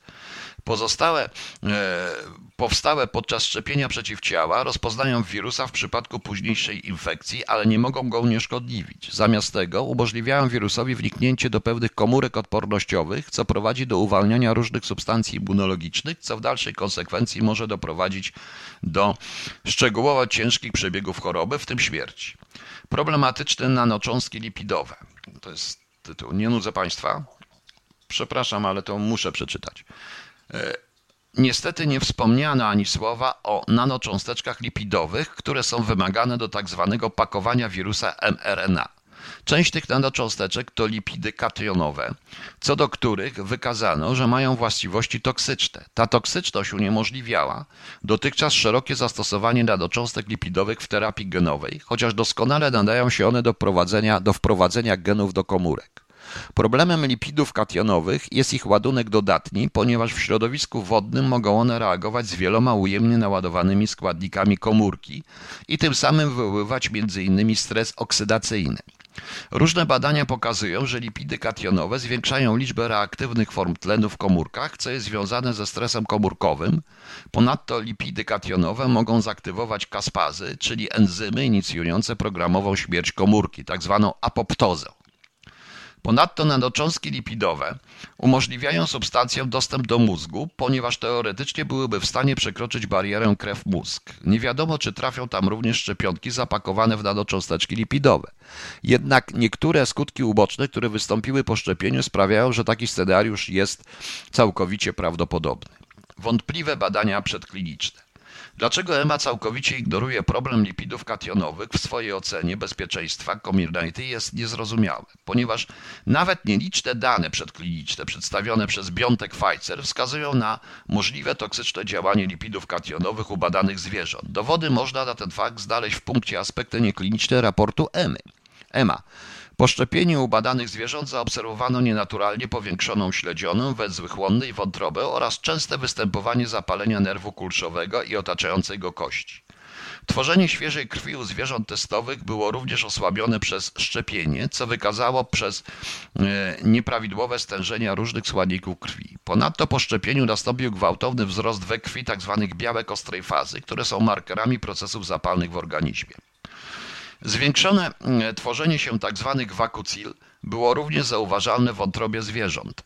Speaker 1: Pozostałe, e, powstałe podczas szczepienia przeciwciała rozpoznają wirusa w przypadku późniejszej infekcji, ale nie mogą go unieszkodliwić. Zamiast tego umożliwiają wirusowi wniknięcie do pewnych komórek odpornościowych, co prowadzi do uwalniania różnych substancji immunologicznych, co w dalszej konsekwencji może doprowadzić do szczegółowo ciężkich przebiegów choroby, w tym śmierci. Problematyczne nanocząstki lipidowe. To jest tytuł. Nie nudzę Państwa. Przepraszam, ale to muszę przeczytać. Niestety nie wspomniano ani słowa o nanocząsteczkach lipidowych, które są wymagane do tak zwanego pakowania wirusa mRNA. Część tych nanocząsteczek to lipidy kationowe, co do których wykazano, że mają właściwości toksyczne. Ta toksyczność uniemożliwiała dotychczas szerokie zastosowanie nanocząstek lipidowych w terapii genowej, chociaż doskonale nadają się one do, do wprowadzenia genów do komórek. Problemem lipidów kationowych jest ich ładunek dodatni, ponieważ w środowisku wodnym mogą one reagować z wieloma ujemnie naładowanymi składnikami komórki i tym samym wywoływać m.in. stres oksydacyjny. Różne badania pokazują, że lipidy kationowe zwiększają liczbę reaktywnych form tlenu w komórkach, co jest związane ze stresem komórkowym. Ponadto lipidy kationowe mogą zaktywować kaspazy, czyli enzymy inicjujące programową śmierć komórki, tzw. Tak apoptozę. Ponadto nanocząstki lipidowe umożliwiają substancjom dostęp do mózgu, ponieważ teoretycznie byłyby w stanie przekroczyć barierę krew-mózg. Nie wiadomo, czy trafią tam również szczepionki zapakowane w nanocząsteczki lipidowe. Jednak niektóre skutki uboczne, które wystąpiły po szczepieniu, sprawiają, że taki scenariusz jest całkowicie prawdopodobny. Wątpliwe badania przedkliniczne. Dlaczego EMA całkowicie ignoruje problem lipidów kationowych w swojej ocenie bezpieczeństwa Comirnaty jest niezrozumiałe, ponieważ nawet nieliczne dane przedkliniczne przedstawione przez Biontech Pfizer wskazują na możliwe toksyczne działanie lipidów kationowych u badanych zwierząt. Dowody można na ten fakt znaleźć w punkcie aspekty niekliniczne raportu EMY. EMA po szczepieniu u badanych zwierząt zaobserwowano nienaturalnie powiększoną śledzionę, węzły chłonne i wątrobę oraz częste występowanie zapalenia nerwu kulszowego i otaczającej go kości. Tworzenie świeżej krwi u zwierząt testowych było również osłabione przez szczepienie, co wykazało przez e, nieprawidłowe stężenia różnych składników krwi. Ponadto po szczepieniu nastąpił gwałtowny wzrost we krwi tzw. Tak białek ostrej fazy, które są markerami procesów zapalnych w organizmie. Zwiększone mm, tworzenie się tzw. Tak wakucil było również zauważalne w wątrobie zwierząt.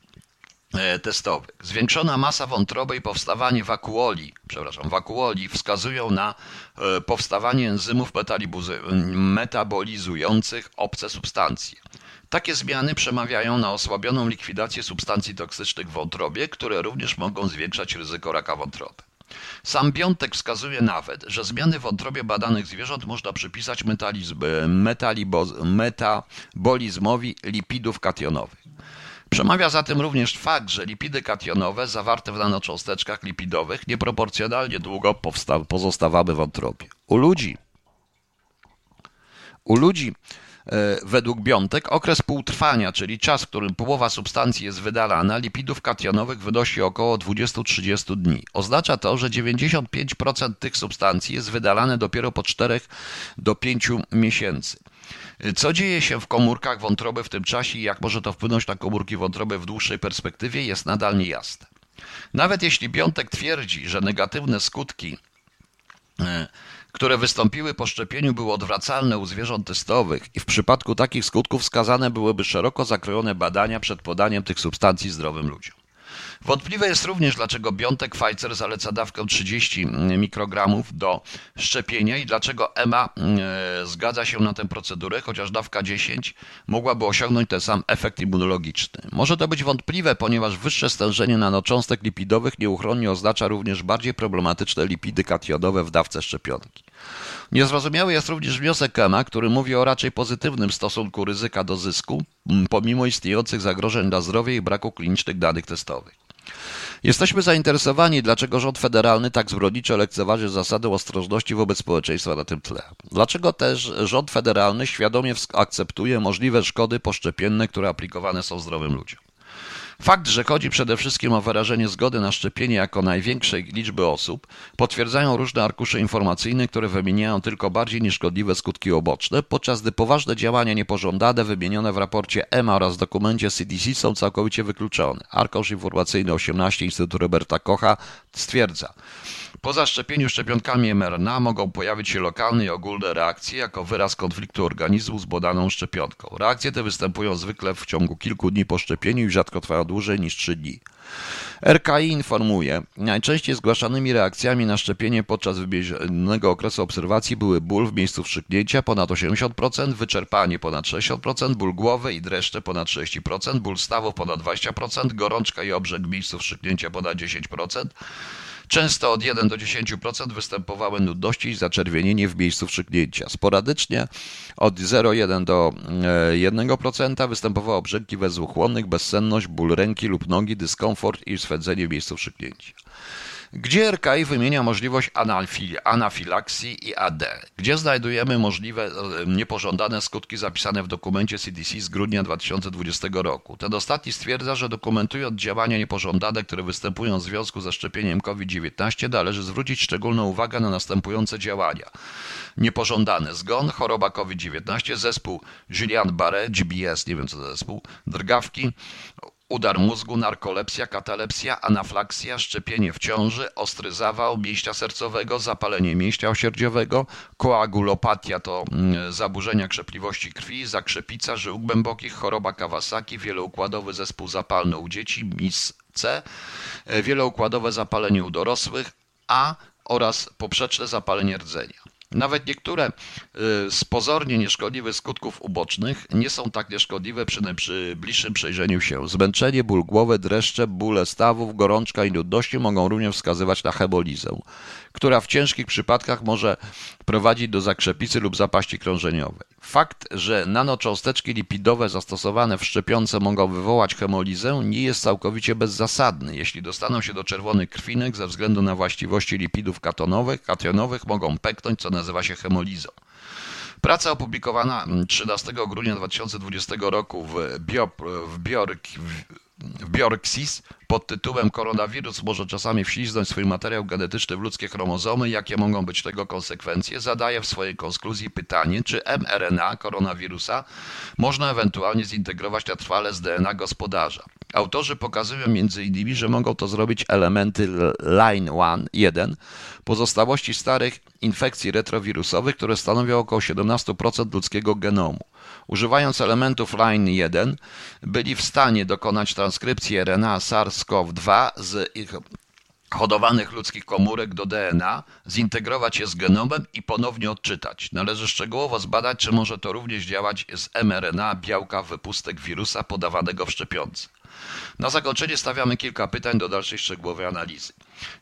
Speaker 1: e, testowych. Zwiększona masa wątroby i powstawanie wakuoli, przepraszam, wakuoli wskazują na e, powstawanie enzymów metabolizujących obce substancje. Takie zmiany przemawiają na osłabioną likwidację substancji toksycznych w wątrobie, które również mogą zwiększać ryzyko raka wątroby. Sam Biątek wskazuje nawet, że zmiany w wątrobie badanych zwierząt można przypisać metabolizmowi lipidów kationowych. Przemawia zatem również fakt, że lipidy kationowe zawarte w nanocząsteczkach lipidowych nieproporcjonalnie długo pozostawały w wątrobie. U ludzi, u ludzi według Biątek okres półtrwania, czyli czas, w którym połowa substancji jest wydalana, lipidów kationowych wynosi około 20-30 dni. Oznacza to, że 95% tych substancji jest wydalane dopiero po 4 do 5 miesięcy. Co dzieje się w komórkach wątroby w tym czasie i jak może to wpłynąć na komórki wątroby w dłuższej perspektywie jest nadal niejasne. Nawet jeśli Biątek twierdzi, że negatywne skutki e, które wystąpiły po szczepieniu, były odwracalne u zwierząt testowych i w przypadku takich skutków wskazane byłyby szeroko zakrojone badania przed podaniem tych substancji zdrowym ludziom. Wątpliwe jest również, dlaczego Biontek Pfizer zaleca dawkę 30 mikrogramów do szczepienia i dlaczego EMA e, zgadza się na tę procedurę, chociaż dawka 10 mogłaby osiągnąć ten sam efekt immunologiczny. Może to być wątpliwe, ponieważ wyższe stężenie nanocząstek lipidowych nieuchronnie oznacza również bardziej problematyczne lipidy kationowe w dawce szczepionki. Niezrozumiały jest również wniosek EMA, który mówi o raczej pozytywnym stosunku ryzyka do zysku, pomimo istniejących zagrożeń dla zdrowia i braku klinicznych danych testowych. Jesteśmy zainteresowani, dlaczego rząd federalny tak zbrodniczo lekceważy zasadę ostrożności wobec społeczeństwa na tym tle. Dlaczego też rząd federalny świadomie akceptuje możliwe szkody poszczepienne, które aplikowane są zdrowym ludziom. Fakt, że chodzi przede wszystkim o wyrażenie zgody na szczepienie jako największej liczby osób, potwierdzają różne arkusze informacyjne, które wymieniają tylko bardziej nieszkodliwe skutki oboczne, podczas gdy poważne działania niepożądane wymienione w raporcie EMA oraz dokumencie CDC są całkowicie wykluczone. Arkusz informacyjny 18 Instytutu Roberta Kocha stwierdza, po zaszczepieniu szczepionkami mRNA mogą pojawić się lokalne i ogólne reakcje jako wyraz konfliktu organizmu z podaną szczepionką. Reakcje te występują zwykle w ciągu kilku dni po szczepieniu i rzadko trwają dłużej niż 3 dni. RKI informuje, najczęściej zgłaszanymi reakcjami na szczepienie podczas wybieżonego okresu obserwacji były ból w miejscu wstrzyknięcia ponad 80%, wyczerpanie ponad 60%, ból głowy i dreszcze ponad 30%, ból stawów ponad 20%, gorączka i obrzęk w miejscu wstrzyknięcia ponad 10%, Często od 1 do 10% występowały nudności i zaczerwienienie w miejscu wstrzyknięcia. Sporadycznie od 0,1 do 1% e, występowało brzęki wezłuchłonnych, bezsenność, ból ręki lub nogi, dyskomfort i swędzenie w miejscu wstrzyknięcia gdzie RKI wymienia możliwość anafilaksji i AD, gdzie znajdujemy możliwe e, niepożądane skutki zapisane w dokumencie CDC z grudnia 2020 roku. Ten ostatni stwierdza, że dokumentując działania niepożądane, które występują w związku ze szczepieniem COVID-19, należy zwrócić szczególną uwagę na następujące działania. Niepożądane zgon, choroba COVID-19, zespół Julian-Barré, GBS, nie wiem co to zespół, drgawki, udar mózgu, narkolepsja, katalepsja, anaflaksja, szczepienie w ciąży, ostry zawał mięśnia sercowego, zapalenie mięśnia osierdziowego, koagulopatia to mm, zaburzenia krzepliwości krwi, zakrzepica żył głębokich, choroba Kawasaki, wieloukładowy zespół zapalny u dzieci, MIS-C, e, wieloukładowe zapalenie u dorosłych, A oraz poprzeczne zapalenie rdzenia. Nawet niektóre y, z pozornie nieszkodliwych skutków ubocznych nie są tak nieszkodliwe przy, przy bliższym przejrzeniu się. Zmęczenie, ból głowy, dreszcze, bóle stawów, gorączka i nudności mogą również wskazywać na hebolizę która w ciężkich przypadkach może prowadzić do zakrzepicy lub zapaści krążeniowej. Fakt, że nanocząsteczki lipidowe zastosowane w szczepionce mogą wywołać hemolizę nie jest całkowicie bezzasadny. Jeśli dostaną się do czerwonych krwinek ze względu na właściwości lipidów katonowych, kationowych mogą pęknąć, co nazywa się hemolizą. Praca opublikowana 13 grudnia 2020 roku w, Bio, w, w Biorxis pod tytułem Koronawirus może czasami wśliznąć swój materiał genetyczny w ludzkie chromozomy, jakie mogą być tego konsekwencje, zadaje w swojej konkluzji pytanie, czy mRNA koronawirusa można ewentualnie zintegrować na trwale z DNA gospodarza. Autorzy pokazują innymi, że mogą to zrobić elementy line 1, pozostałości starych infekcji retrowirusowych, które stanowią około 17% ludzkiego genomu. Używając elementów line 1, byli w stanie dokonać transkrypcji RNA SARS-CoV-2 z ich hodowanych ludzkich komórek do DNA, zintegrować je z genomem i ponownie odczytać. Należy szczegółowo zbadać, czy może to również działać z mRNA białka wypustek wirusa podawanego w szczepionce. Na zakończenie stawiamy kilka pytań do dalszej szczegółowej analizy.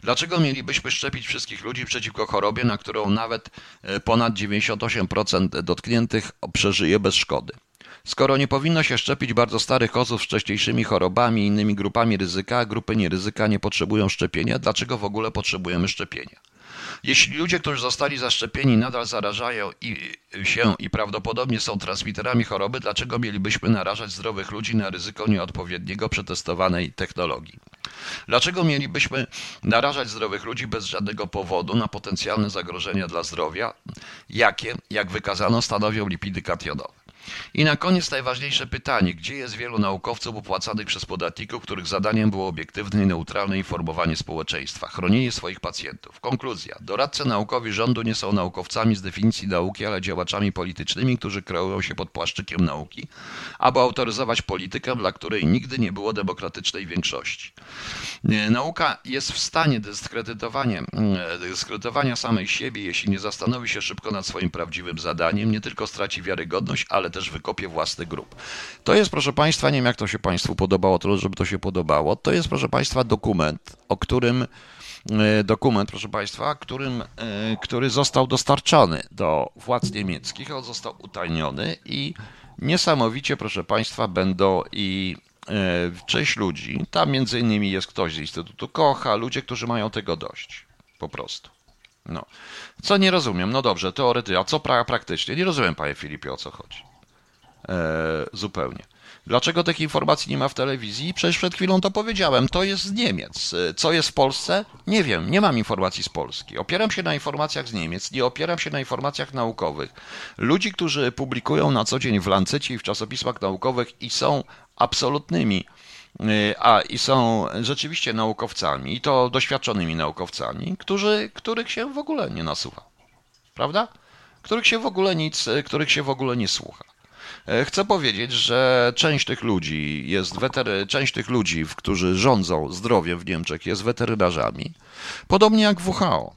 Speaker 1: Dlaczego mielibyśmy szczepić wszystkich ludzi przeciwko chorobie, na którą nawet e, ponad 98% dotkniętych przeżyje bez szkody? Skoro nie powinno się szczepić bardzo starych osób z wcześniejszymi chorobami i innymi grupami ryzyka, a grupy nieryzyka nie potrzebują szczepienia, dlaczego w ogóle potrzebujemy szczepienia? Jeśli ludzie, którzy zostali zaszczepieni, nadal zarażają i, się i prawdopodobnie są transmiterami choroby, dlaczego mielibyśmy narażać zdrowych ludzi na ryzyko nieodpowiedniego przetestowanej technologii? Dlaczego mielibyśmy narażać zdrowych ludzi bez żadnego powodu na potencjalne zagrożenia dla zdrowia, jakie, jak wykazano, stanowią lipidy kationowe? I na koniec najważniejsze pytanie. Gdzie jest wielu naukowców opłacanych przez podatników, których zadaniem było obiektywne i neutralne informowanie społeczeństwa, chronienie swoich pacjentów? Konkluzja. Doradcy naukowi rządu nie są naukowcami z definicji nauki, ale działaczami politycznymi, którzy kreują się pod płaszczykiem nauki, aby autoryzować politykę, dla której nigdy nie było demokratycznej większości. Nauka jest w stanie dyskredytowania, dyskredytowania samej siebie, jeśli nie zastanowi się szybko nad swoim prawdziwym zadaniem, nie tylko straci wiarygodność, ale też wykopie własny grób. To jest, proszę Państwa, nie wiem jak to się Państwu podobało, trudno, żeby to się podobało. To jest, proszę Państwa, dokument, o którym e, dokument, proszę Państwa, którym, e, który został dostarczony do władz niemieckich, on został utajniony i niesamowicie, proszę Państwa, będą i e, część ludzi, tam między innymi jest ktoś z Instytutu Kocha, ludzie, którzy mają tego dość, po prostu. No. Co nie rozumiem, no dobrze, teoretycznie, a co pra praktycznie? Nie rozumiem, panie Filipie, o co chodzi. Eee, zupełnie. Dlaczego takich informacji nie ma w telewizji? Przecież przed chwilą to powiedziałem. To jest z Niemiec. Co jest w Polsce? Nie wiem, nie mam informacji z Polski. Opieram się na informacjach z Niemiec, nie opieram się na informacjach naukowych. Ludzi, którzy publikują na co dzień w Lancecie i w czasopismach naukowych i są absolutnymi Y, a i są rzeczywiście naukowcami, i to doświadczonymi naukowcami, którzy, których się w ogóle nie nasuwa. Prawda? Których się w ogóle nic, których się w ogóle nie słucha. Y, chcę powiedzieć, że część tych ludzi jest wetery, część tych ludzi, którzy rządzą zdrowiem w Niemczech, jest weterynarzami, podobnie jak WHO.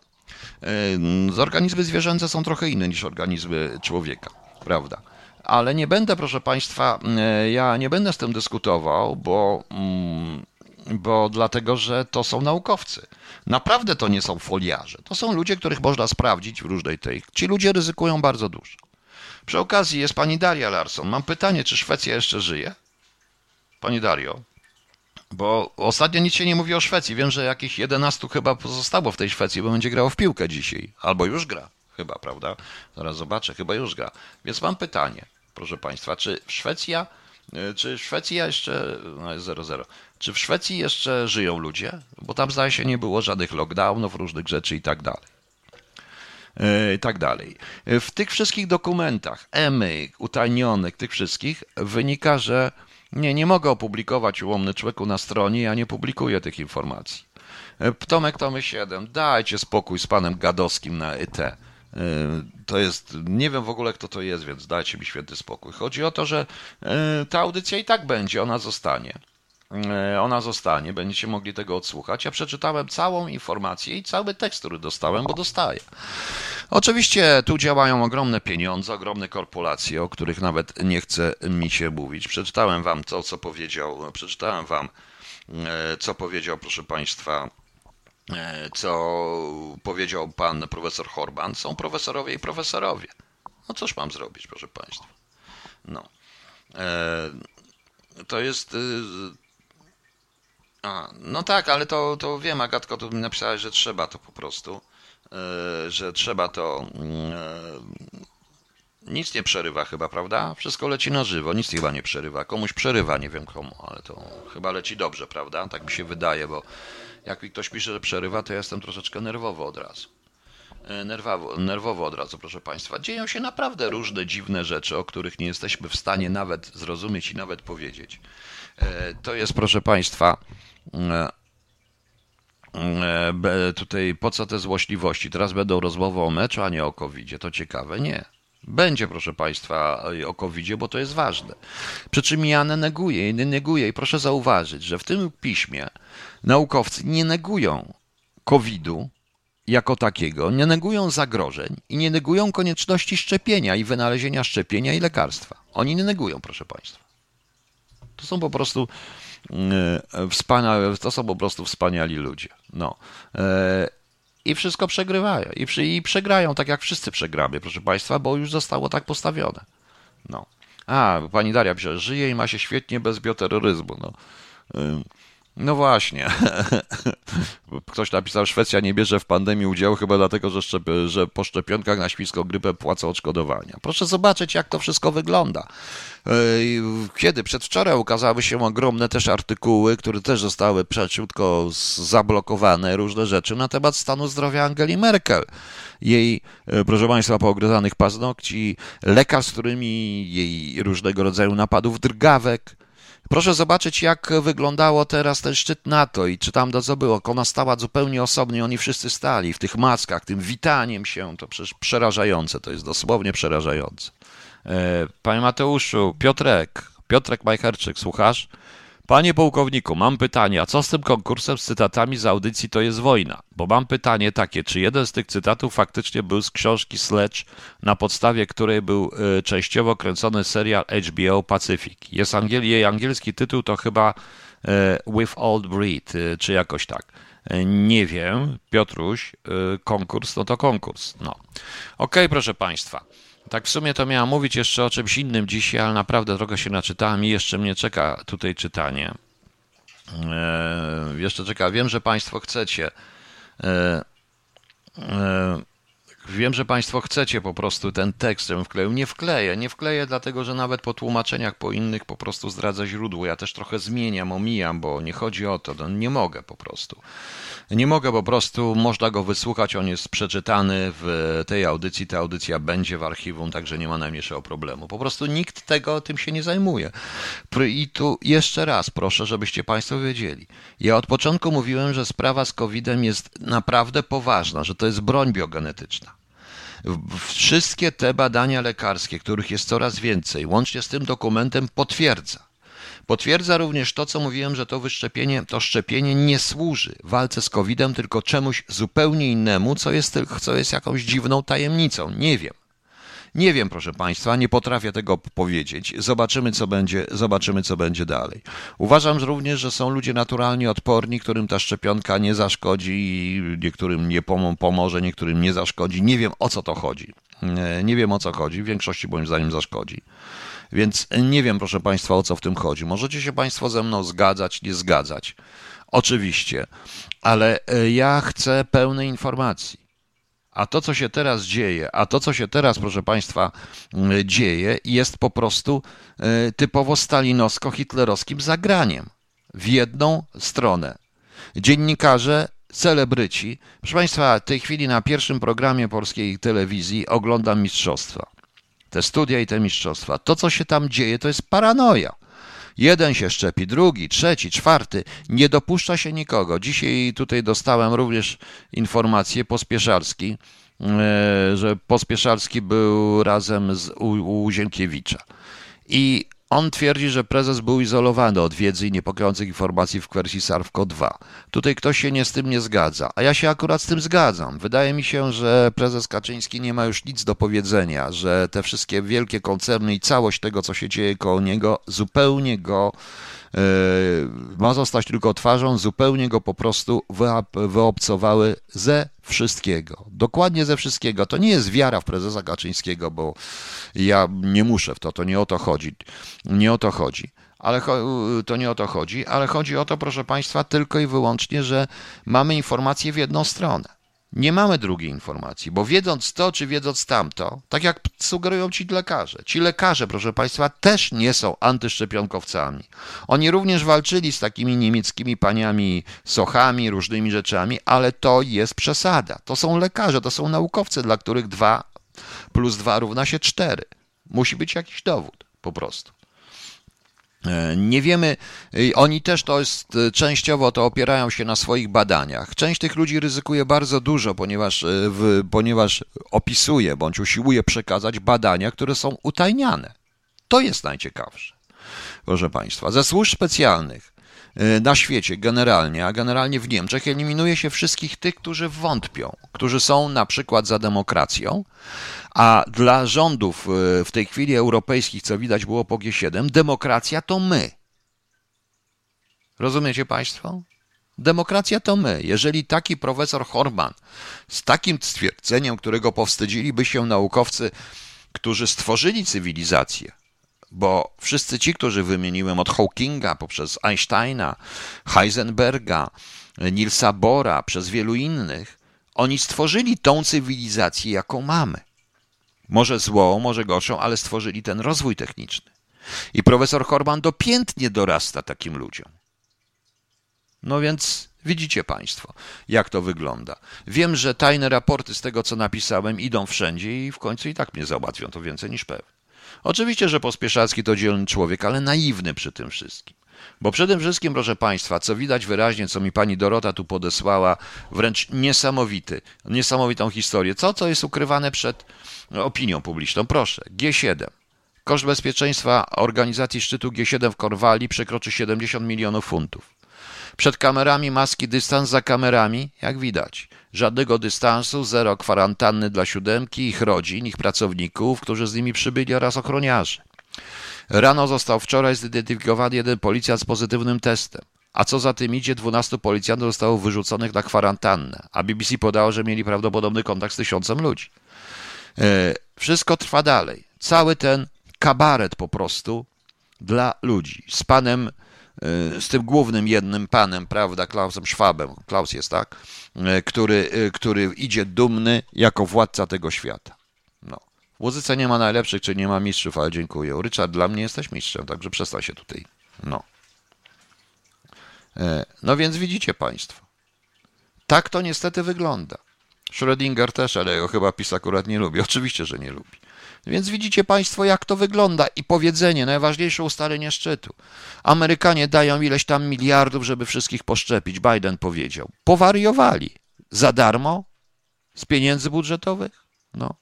Speaker 1: Y, organizmy zwierzęce są trochę inne niż organizmy człowieka, prawda? ale nie będę, proszę Państwa, e, ja nie będę z tym dyskutował, bo, mm, bo dlatego, że to są naukowcy. Naprawdę to nie są foliarze. To są ludzie, których można sprawdzić w różnej tej. Ci ludzie ryzykują bardzo dużo. Przy okazji jest pani Daria Larson. Mam pytanie, czy Szwecja jeszcze żyje? Pani Dario. Bo ostatnio nic się nie mówi o Szwecji. Wiem, że jakieś 11 chyba pozostało w tej Szwecji, bo będzie grało w piłkę dzisiaj. Albo już gra. Chyba, prawda? Zaraz zobaczę, chyba już gra. Więc mam pytanie, proszę Państwa, czy Szwecja, y, czy Szwecja jeszcze, no jest 0,0, czy w Szwecji jeszcze żyją ludzie? Bo tam zdaje się nie było żadnych lockdownów, różnych rzeczy i tak dalej. Y, I tak dalej. W tych wszystkich dokumentach, EMY, utajnionych, tych wszystkich, wynika, że nie, nie mogę opublikować ułomny człowieku na stronie, ja nie publikuję tych informacji. Y, Tomek Tomy 7, dajcie spokój z panem Gadowskim na ET. To jest, nie wiem w ogóle kto to jest, więc dajcie mi święty spokój. Chodzi o to, że ta audycja i tak będzie, ona zostanie. Y, ona zostanie, będziecie mogli tego odsłuchać. Ja przeczytałem całą informację i cały tekst, który dostałem, bo dostaję. Oczywiście tu działają ogromne pieniądze, ogromne korporacje, o których nawet nie chce mi się mówić. Przeczytałem wam to, co powiedział, przeczytałem wam, co powiedział, proszę Państwa, E, co powiedział pan profesor Horban, są profesorowie i profesorowie. No cóż mam zrobić, proszę państwa. No. E, to jest. A, no tak, ale to, to wiem, Agatko, tu mi napisałeś, że trzeba to po prostu, e, że trzeba to. Nic nie przerywa chyba, prawda? Wszystko leci na żywo, nic chyba nie przerywa. Komuś przerywa, nie wiem komu, ale to chyba leci dobrze, prawda? Tak mi się wydaje, bo jak mi ktoś pisze, że przerywa, to ja jestem troszeczkę nerwowy od razu. e, nerwowo, nerwowo od razu, proszę Państwa. Dzieją się naprawdę różne dziwne rzeczy, o których nie jesteśmy w stanie nawet zrozumieć i nawet powiedzieć. E, to jest, proszę Państwa, tutaj po co te złośliwości? Teraz będą rozmowy o meczu, a nie o covid To ciekawe. Nie. Będzie, proszę Państwa, o covid bo to jest ważne. Przy czym ja neguję, nie neguję i proszę zauważyć, że w tym piśmie naukowcy nie negują COVID-u jako takiego, nie negują zagrożeń i nie negują konieczności szczepienia i wynalezienia szczepienia i lekarstwa. Oni nie negują, proszę Państwa. To są po prostu e, wspaniałe, to są po prostu wspaniali ludzie. No. E, I wszystko przegrywają. I, przy, I przegrają, tak jak wszyscy przegramy, proszę Państwa, bo już zostało tak postawione. No. A, pani Daria pisze, żyje i ma się świetnie bez bioterroryzmu. No. No właśnie. Ktoś napisał, Szwecja nie bierze w pandemii udziału chyba dlatego, że, szczep, że po szczepionkach na świńską grypę płacą odszkodowania. Proszę zobaczyć, jak to wszystko wygląda. Kiedy? Przedwczoraj ukazały się ogromne też artykuły, które też zostały przeciutko zablokowane, różne rzeczy na temat stanu zdrowia Angeli Merkel. Jej, e, proszę Państwa, poogryzanych paznokci, lekarz, z którymi jej różnego rodzaju napadów drgawek, Proszę zobaczyć, jak wyglądało teraz ten szczyt NATO i czy tam do co było. Ona stała zupełnie osobnie, oni wszyscy stali w tych maskach, tym witaniem się. To przecież przerażające, to jest dosłownie przerażające. E, panie Mateuszu, Piotrek, Piotrek Majcherczyk, słuchasz? Panie pułkowniku, mam pytanie, a co z tym konkursem z cytatami z audycji To jest wojna? Bo mam pytanie takie, czy jeden z tych cytatów faktycznie był z książki Sledge, na podstawie której był y, częściowo kręcony serial HBO Pacific. Jest angiel, jej angielski tytuł to chyba y, With Old Breed, y, czy jakoś tak. Nie wiem, Piotruś, konkurs, no to konkurs. No. Okej, okay, proszę Państwa. Tak w sumie to miałem mówić jeszcze o czymś innym dzisiaj, ale naprawdę trochę się naczytałem i jeszcze mnie czeka tutaj czytanie. Eee, jeszcze czeka. Wiem, że Państwo chcecie. Eee, eee, wiem, że Państwo chcecie po prostu ten tekst, żebym wkleił. Nie wkleję, nie wkleję, dlatego że nawet po tłumaczeniach po innych po prostu zdradza źródło. Ja też trochę zmieniam, omijam, bo nie chodzi o to. No, nie mogę po prostu. Nie mogę po prostu, można go wysłuchać, on jest przeczytany w tej audycji, ta audycja będzie w archiwum, także nie ma najmniejszego problemu. Po prostu nikt tego tym się nie zajmuje. I tu jeszcze raz proszę, żebyście Państwo wiedzieli. Ja od początku mówiłem, że sprawa z COVID-em jest naprawdę poważna, że to jest broń biogenetyczna. Wszystkie te badania lekarskie, których jest coraz więcej, łącznie z tym dokumentem, potwierdza, Potwierdza również to, co mówiłem, że to wyszczepienie, to szczepienie nie służy walce z COVID-em, tylko czemuś zupełnie innemu, co jest, co jest jakąś dziwną tajemnicą. Nie wiem. Nie wiem, proszę Państwa, nie potrafię tego powiedzieć. Zobaczymy, co będzie, zobaczymy, co będzie dalej. Uważam również, że są ludzie naturalnie odporni, którym ta szczepionka nie zaszkodzi i niektórym nie pomoże, niektórym nie zaszkodzi. Nie wiem, o co to chodzi. Nie wiem, o co chodzi. W większości, moim zdaniem, zaszkodzi. Więc nie wiem, proszę Państwa, o co w tym chodzi. Możecie się Państwo ze mną zgadzać, nie zgadzać. Oczywiście, ale e, ja chcę pełnej informacji. A to, co się teraz dzieje, a to, co się teraz, proszę Państwa, dzieje, jest po prostu e, typowo stalinowsko-hitlerowskim zagraniem w jedną stronę. Dziennikarze, celebryci. Proszę Państwa, w tej chwili na pierwszym programie polskiej telewizji oglądam mistrzostwa te studia i te mistrzostwa. To, co się tam dzieje, to jest paranoja. Jeden się szczepi, drugi, trzeci, czwarty. Nie dopuszcza się nikogo. Dzisiaj tutaj dostałem również informację Pospieszalski, e, że Pospieszalski był razem z, u. I on twierdzi, że prezes był izolowany od wiedzy i niepokojących informacji w kwestii Sarwko 2. Tutaj ktoś się nie z tym nie zgadza, a ja się akurat z tym zgadzam. Wydaje mi się, że prezes Kaczyński nie ma już nic do powiedzenia, że te wszystkie wielkie koncerny i całość tego, co się dzieje koło niego, zupełnie go ma zostać tylko twarzą, zupełnie go po prostu wyobcowały ze wszystkiego. Dokładnie ze wszystkiego. To nie jest wiara w prezesa Kaczyńskiego, bo ja nie muszę w to, to nie o to chodzi. Nie o to chodzi. Ale to nie o to chodzi, ale chodzi o to, proszę Państwa, tylko i wyłącznie, że mamy informacje w jedną stronę. Nie mamy drugiej informacji, bo wiedząc to, czy wiedząc tamto, tak jak sugerują ci lekarze, ci lekarze, proszę Państwa, też nie są antyszczepionkowcami. Oni również walczyli z takimi niemieckimi paniami sochami, różnymi rzeczami, ale to jest przesada. To są lekarze, to są naukowcy, dla których 2 plus 2 równa się 4. Musi być jakiś dowód, po prostu. E, nie wiemy, oni też to jest e, częściowo to opierają się na swoich badaniach. Część tych ludzi ryzykuje bardzo dużo, ponieważ, e, w, ponieważ opisuje bądź usiłuje przekazać badania, które są utajniane. To jest najciekawsze, proszę Państwa. Ze służb specjalnych na świecie generalnie, a generalnie w Niemczech eliminuje się wszystkich tych, którzy wątpią, którzy są na przykład za demokracją, a dla rządów e, w tej chwili europejskich, co widać było po G7, demokracja to my. Rozumiecie Państwo? Demokracja to my. Jeżeli taki profesor Horman z takim stwierdzeniem, którego powstydziliby się naukowcy, którzy stworzyli cywilizację, bo wszyscy ci, którzy wymieniłem od Hawkinga poprzez Einsteina, Heisenberga, Nielsa Bora, przez wielu innych, oni stworzyli tą cywilizację, jaką mamy. Może złą, może gorszą, ale stworzyli ten rozwój techniczny. I profesor Horman dopiętnie dorasta takim ludziom. No więc widzicie Państwo, jak to wygląda. Wiem, że tajne raporty z tego, co napisałem, idą wszędzie i w końcu i tak mnie załatwią, to więcej niż pewne. Oczywiście, że Pospieszalski to dzielny człowiek, ale naiwny przy tym wszystkim. Bo przede wszystkim, proszę Państwa, co widać wyraźnie, co mi pani Dorota tu podesłała, wręcz niesamowity, niesamowitą historię. Co, co jest ukrywane przed opinią publiczną? Proszę, G7. Koszt bezpieczeństwa organizacji szczytu G7 w Korwali przekroczy 70 milionów funtów. Przed kamerami maski, dystans za kamerami, jak widać. Żadnego dystansu, zero kwarantanny dla siódemki, ich rodzin, ich pracowników, którzy z nimi przybyli oraz ochroniarzy. Rano został wczoraj zidentyfikowany jeden policjant z pozytywnym testem. A co za tym idzie, 12 policjantów zostało wyrzuconych na kwarantannę, a BBC podało, że mieli prawdopodobny kontakt z tysiącem ludzi. E, wszystko trwa dalej. Cały ten kabaret po prostu dla ludzi. Z panem, z tym głównym jednym panem, prawda, Klausem Schwabem, Klaus jest tak, e, który, który idzie dumny jako władca tego świata. No. W muzyce nie ma najlepszych, czy nie ma mistrzów, ale dziękuję. Richard, dla mnie jesteś mistrzem, także przestań się tutaj. No. No więc widzicie Państwo. Tak to niestety wygląda. Schrödinger też, ale jego chyba PiS akurat nie lubi. Oczywiście, że nie lubi. Więc widzicie Państwo, jak to wygląda. I powiedzenie, najważniejsze ustalenie szczytu. Amerykanie dają ileś tam miliardów, żeby wszystkich poszczepić. Biden powiedział. Powariowali. Za darmo? Z pieniędzy budżetowych? No.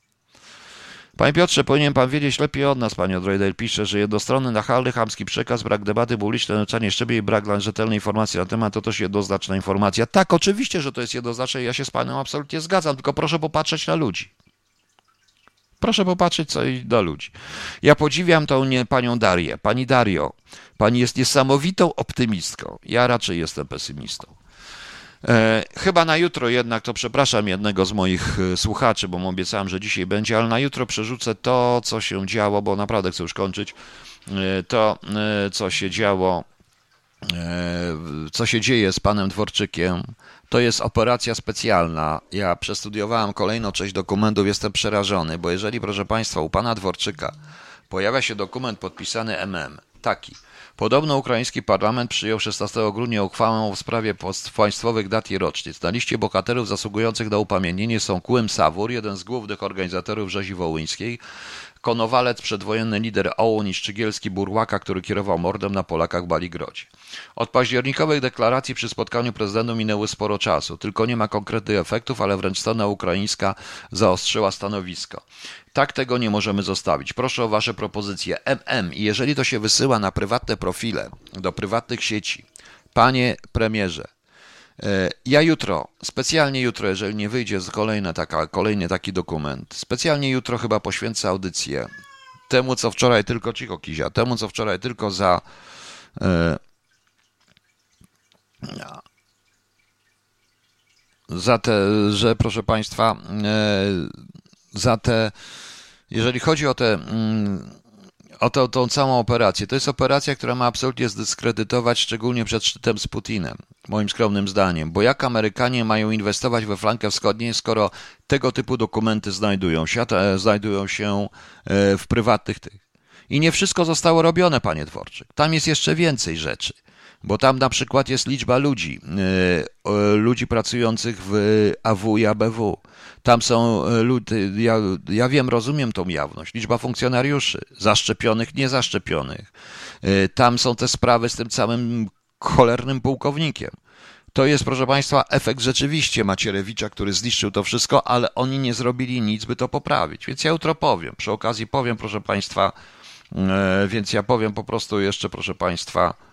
Speaker 1: Panie Piotrze, powinien pan wiedzieć lepiej od nas, panie Odrojdel pisze, że jednostronny, nachalny, chamski przekaz, brak debaty publicznej, nauczanie szczebie i brak rzetelnej informacji na temat to też jednoznaczna informacja. Tak, oczywiście, że to jest jednoznaczne ja się z panem absolutnie zgadzam, tylko proszę popatrzeć na ludzi. Proszę popatrzeć co do ludzi. Ja podziwiam tą nie, panią Darię. Pani Dario, pani jest niesamowitą optymistką. Ja raczej jestem pesymistą. E, chyba na jutro jednak, to przepraszam jednego z moich e, słuchaczy, bo mu obiecałem, że dzisiaj będzie, ale na jutro przerzucę to, co się działo, bo naprawdę chcę już kończyć, e, to, co się działo, co się dzieje z panem Dworczykiem. To jest operacja specjalna. Ja przestudiowałem kolejną część dokumentów, jestem przerażony, bo jeżeli, proszę Państwa, u pana Dworczyka pojawia się dokument podpisany MM, taki – Podobno ukraiński parlament przyjął 16 grudnia uchwałę w sprawie państwowych dat i rocznic. Na liście bohaterów zasługujących na upamiętnienie są Kłym Sawur, jeden z głównych organizatorów rzezi wołyńskiej, Konowalec, przedwojenny lider OUN i Szczygielski Burłaka, który kierował mordem na Polakach w Baligrodzie. Od październikowych deklaracji przy spotkaniu prezydentów minęły sporo czasu, tylko nie ma konkretnych efektów, ale wręcz strona ukraińska zaostrzyła stanowisko. Tak tego nie możemy zostawić. Proszę o Wasze propozycje. MM i jeżeli to się wysyła na prywatne profile, do prywatnych sieci, Panie premierze, ja jutro, specjalnie jutro, jeżeli nie wyjdzie kolejna taka, kolejny taki dokument, specjalnie jutro chyba poświęcę audycję. Temu, co wczoraj tylko, cicho Kizia, temu, co wczoraj tylko za e, za te, że proszę Państwa, e, za te, jeżeli chodzi o te, mm, o to, tą całą operację, to jest operacja, która ma absolutnie zdyskredytować, szczególnie przed szczytem z Putinem. moim skromnym zdaniem, bo jak Amerykanie mają inwestować we flankę wschodnią, skoro tego typu dokumenty znajdują się, znajdują się e, w prywatnych tych. I nie wszystko zostało robione, panie Dworczyk. Tam jest jeszcze więcej rzeczy, bo tam na przykład jest liczba ludzi, e, ludzi pracujących w AW i ABW. Tam są e, ludzie, ja, ja wiem, rozumiem tą jawność, liczba funkcjonariuszy, zaszczepionych, niezaszczepionych. Tam są te sprawy z tym całym cholernym pułkownikiem. To jest, proszę Państwa, efekt rzeczywiście Macierewicza, który zniszczył to wszystko, ale oni nie zrobili nic, by to poprawić. Więc ja jutro powiem. Przy okazji powiem, proszę Państwa, e, więc ja powiem po prostu jeszcze, proszę Państwa, e,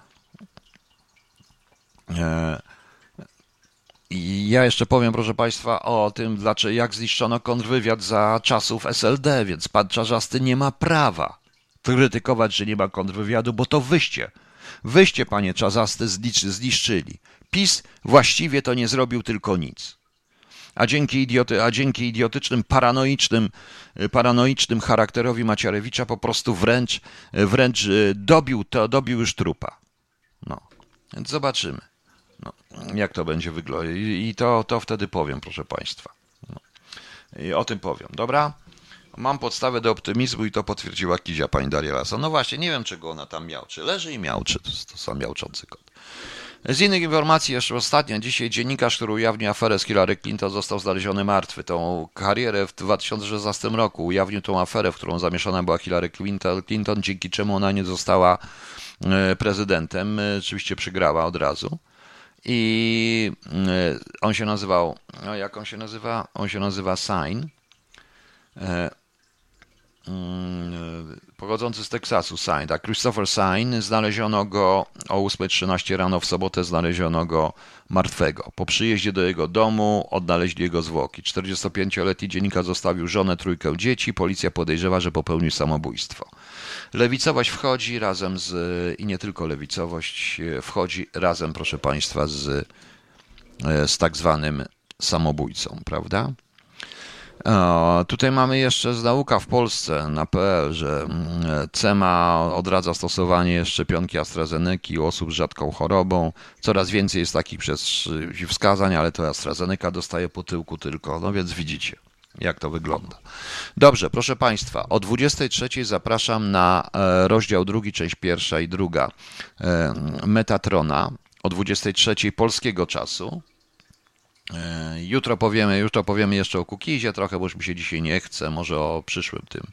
Speaker 1: i ja jeszcze powiem, proszę Państwa, o tym, dlaczego, jak zniszczono kontrwywiad za czasów SLD, więc pan Czarzasty nie ma prawa krytykować, że nie ma kontrwywiadu, bo to wyście Wyście, panie Czazasty, zniszczyli. PiS właściwie to nie zrobił tylko nic. A dzięki, idioty, a dzięki idiotycznym, paranoicznym, paranoicznym charakterowi Macierewicza po prostu wręcz, wręcz e, dobił, to, dobił już trupa. No, więc zobaczymy, jak to będzie wyglądać. I to, to wtedy powiem, proszę Państwa. No. I o tym powiem, dobra? Mam podstawę do optymizmu i to potwierdziła Kizia pani Daria Lasa. No właśnie, nie wiem czego ona tam miał. Czy leży i miał, czy to, to sam miałczący kot. Z innych informacji jeszcze ostatnia. Dzisiaj dziennikarz, który ujawnił aferę z Hillary Clinton został znaleziony martwy. Tą karierę w 2016 roku ujawnił tą aferę, w którą zamieszana była Hillary Clinton, Clinton dzięki czemu ona nie została e, prezydentem. E, oczywiście przegrała od razu. I e, on się nazywał, no jak on się nazywa? On się nazywa Sign. Pochodzący z Teksasu, Sain, tak, Christopher Sain, znaleziono go o 8.13 rano w sobotę, znaleziono go martwego. Po przyjeździe do jego domu odnaleźli jego zwłoki. 45-letni dziennikarz zostawił żonę, trójkę dzieci, policja podejrzewa, że popełnił samobójstwo. Lewicowość wchodzi razem z, i nie tylko lewicowość, wchodzi razem, proszę Państwa, z, z tak zwanym samobójcą, prawda? Tutaj mamy jeszcze z nauka w Polsce na PL, że mm, CEMA odradza stosowanie szczepionki AstraZeneca u osób z rzadką chorobą. Coraz więcej jest takich wskazań, ale to AstraZeneca dostaje po tyłku tylko. No więc widzicie, jak to wygląda. Dobrze, proszę Państwa, o 23 zapraszam na e, rozdział drugi, część pierwsza i druga e, Metatrona o 23 polskiego czasu. E, jutro powiemy, jutro powiemy jeszcze o Kukizie trochę, bo już mi się dzisiaj nie chce, może o przyszłym tym,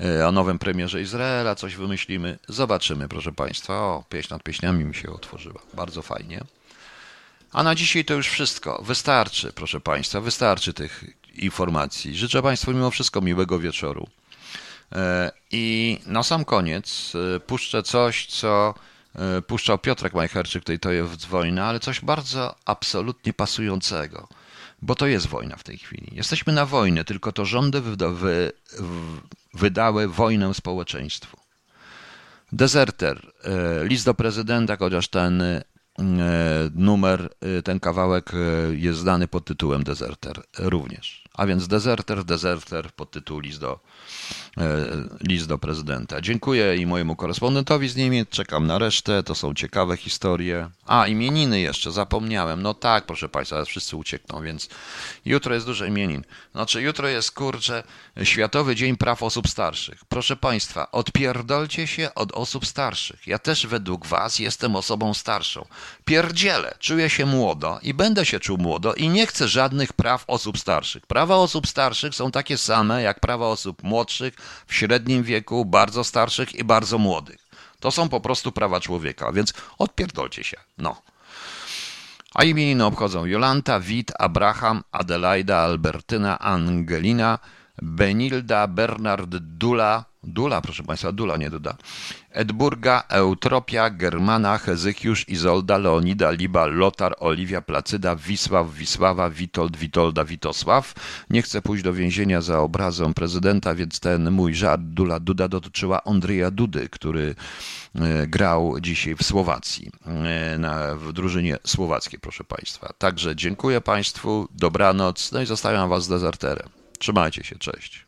Speaker 1: e, o nowym premierze Izraela, coś wymyślimy. Zobaczymy, proszę Państwa. O, pieśń nad pieśniami mi się otworzyła. Bardzo fajnie. A na dzisiaj to już wszystko. Wystarczy, proszę Państwa, wystarczy tych informacji. Życzę Państwu mimo wszystko miłego wieczoru. E, I na sam koniec puszczę coś, co puszczał Piotrek Majcherczyk, tutaj to jest wojna, ale coś bardzo absolutnie pasującego, bo to jest wojna w tej chwili. Jesteśmy na wojnę, tylko to rządy wy, wydały wojnę społeczeństwu. Dezerter, e, list do prezydenta, chociaż ten e, numer, ten kawałek jest znany pod tytułem Deserter również. A więc Deserter, Deserter pod tytuł list do E, list do prezydenta. Dziękuję i mojemu korespondentowi z Niemiec. Czekam na resztę. To są ciekawe historie. A, imieniny jeszcze, zapomniałem. No tak, proszę Państwa, wszyscy uciekną, więc jutro jest dużo imienin. Znaczy, jutro jest, kurczę, Światowy Dzień Praw Osób Starszych. Proszę Państwa, odpierdolcie się od osób starszych. Ja też według Was jestem osobą starszą. Pierdzielę, czuję się młodo i będę się czuł młodo i nie chcę żadnych praw osób starszych. Prawa osób starszych są takie same jak prawa osób młodszych, w średnim wieku, bardzo starszych i bardzo młodych. To są po prostu prawa człowieka, więc odpierdolcie się. No. A imieniny obchodzą Jolanta, Wit, Abraham, Adelaida, Albertyna, Angelina, Benilda, Bernard, Dula, Dula, proszę Państwa, Dula, nie Duda. Edburga, Eutropia, Germana, Hezychiusz, Izolda, Leonida, Liba, Lotar, Oliwia, Placyda, Wisław, Wisława, Witold, Witolda, Witosław. Nie chcę pójść do więzienia za obrazą prezydenta, więc ten mój żart Dula Duda dotyczyła Andrzeja Dudy, który e, grał dzisiaj w Słowacji, e, na, w drużynie słowackiej, proszę Państwa. Także dziękuję Państwu, dobranoc, no i zostawiam Was z dezerterem. Trzymajcie się, cześć.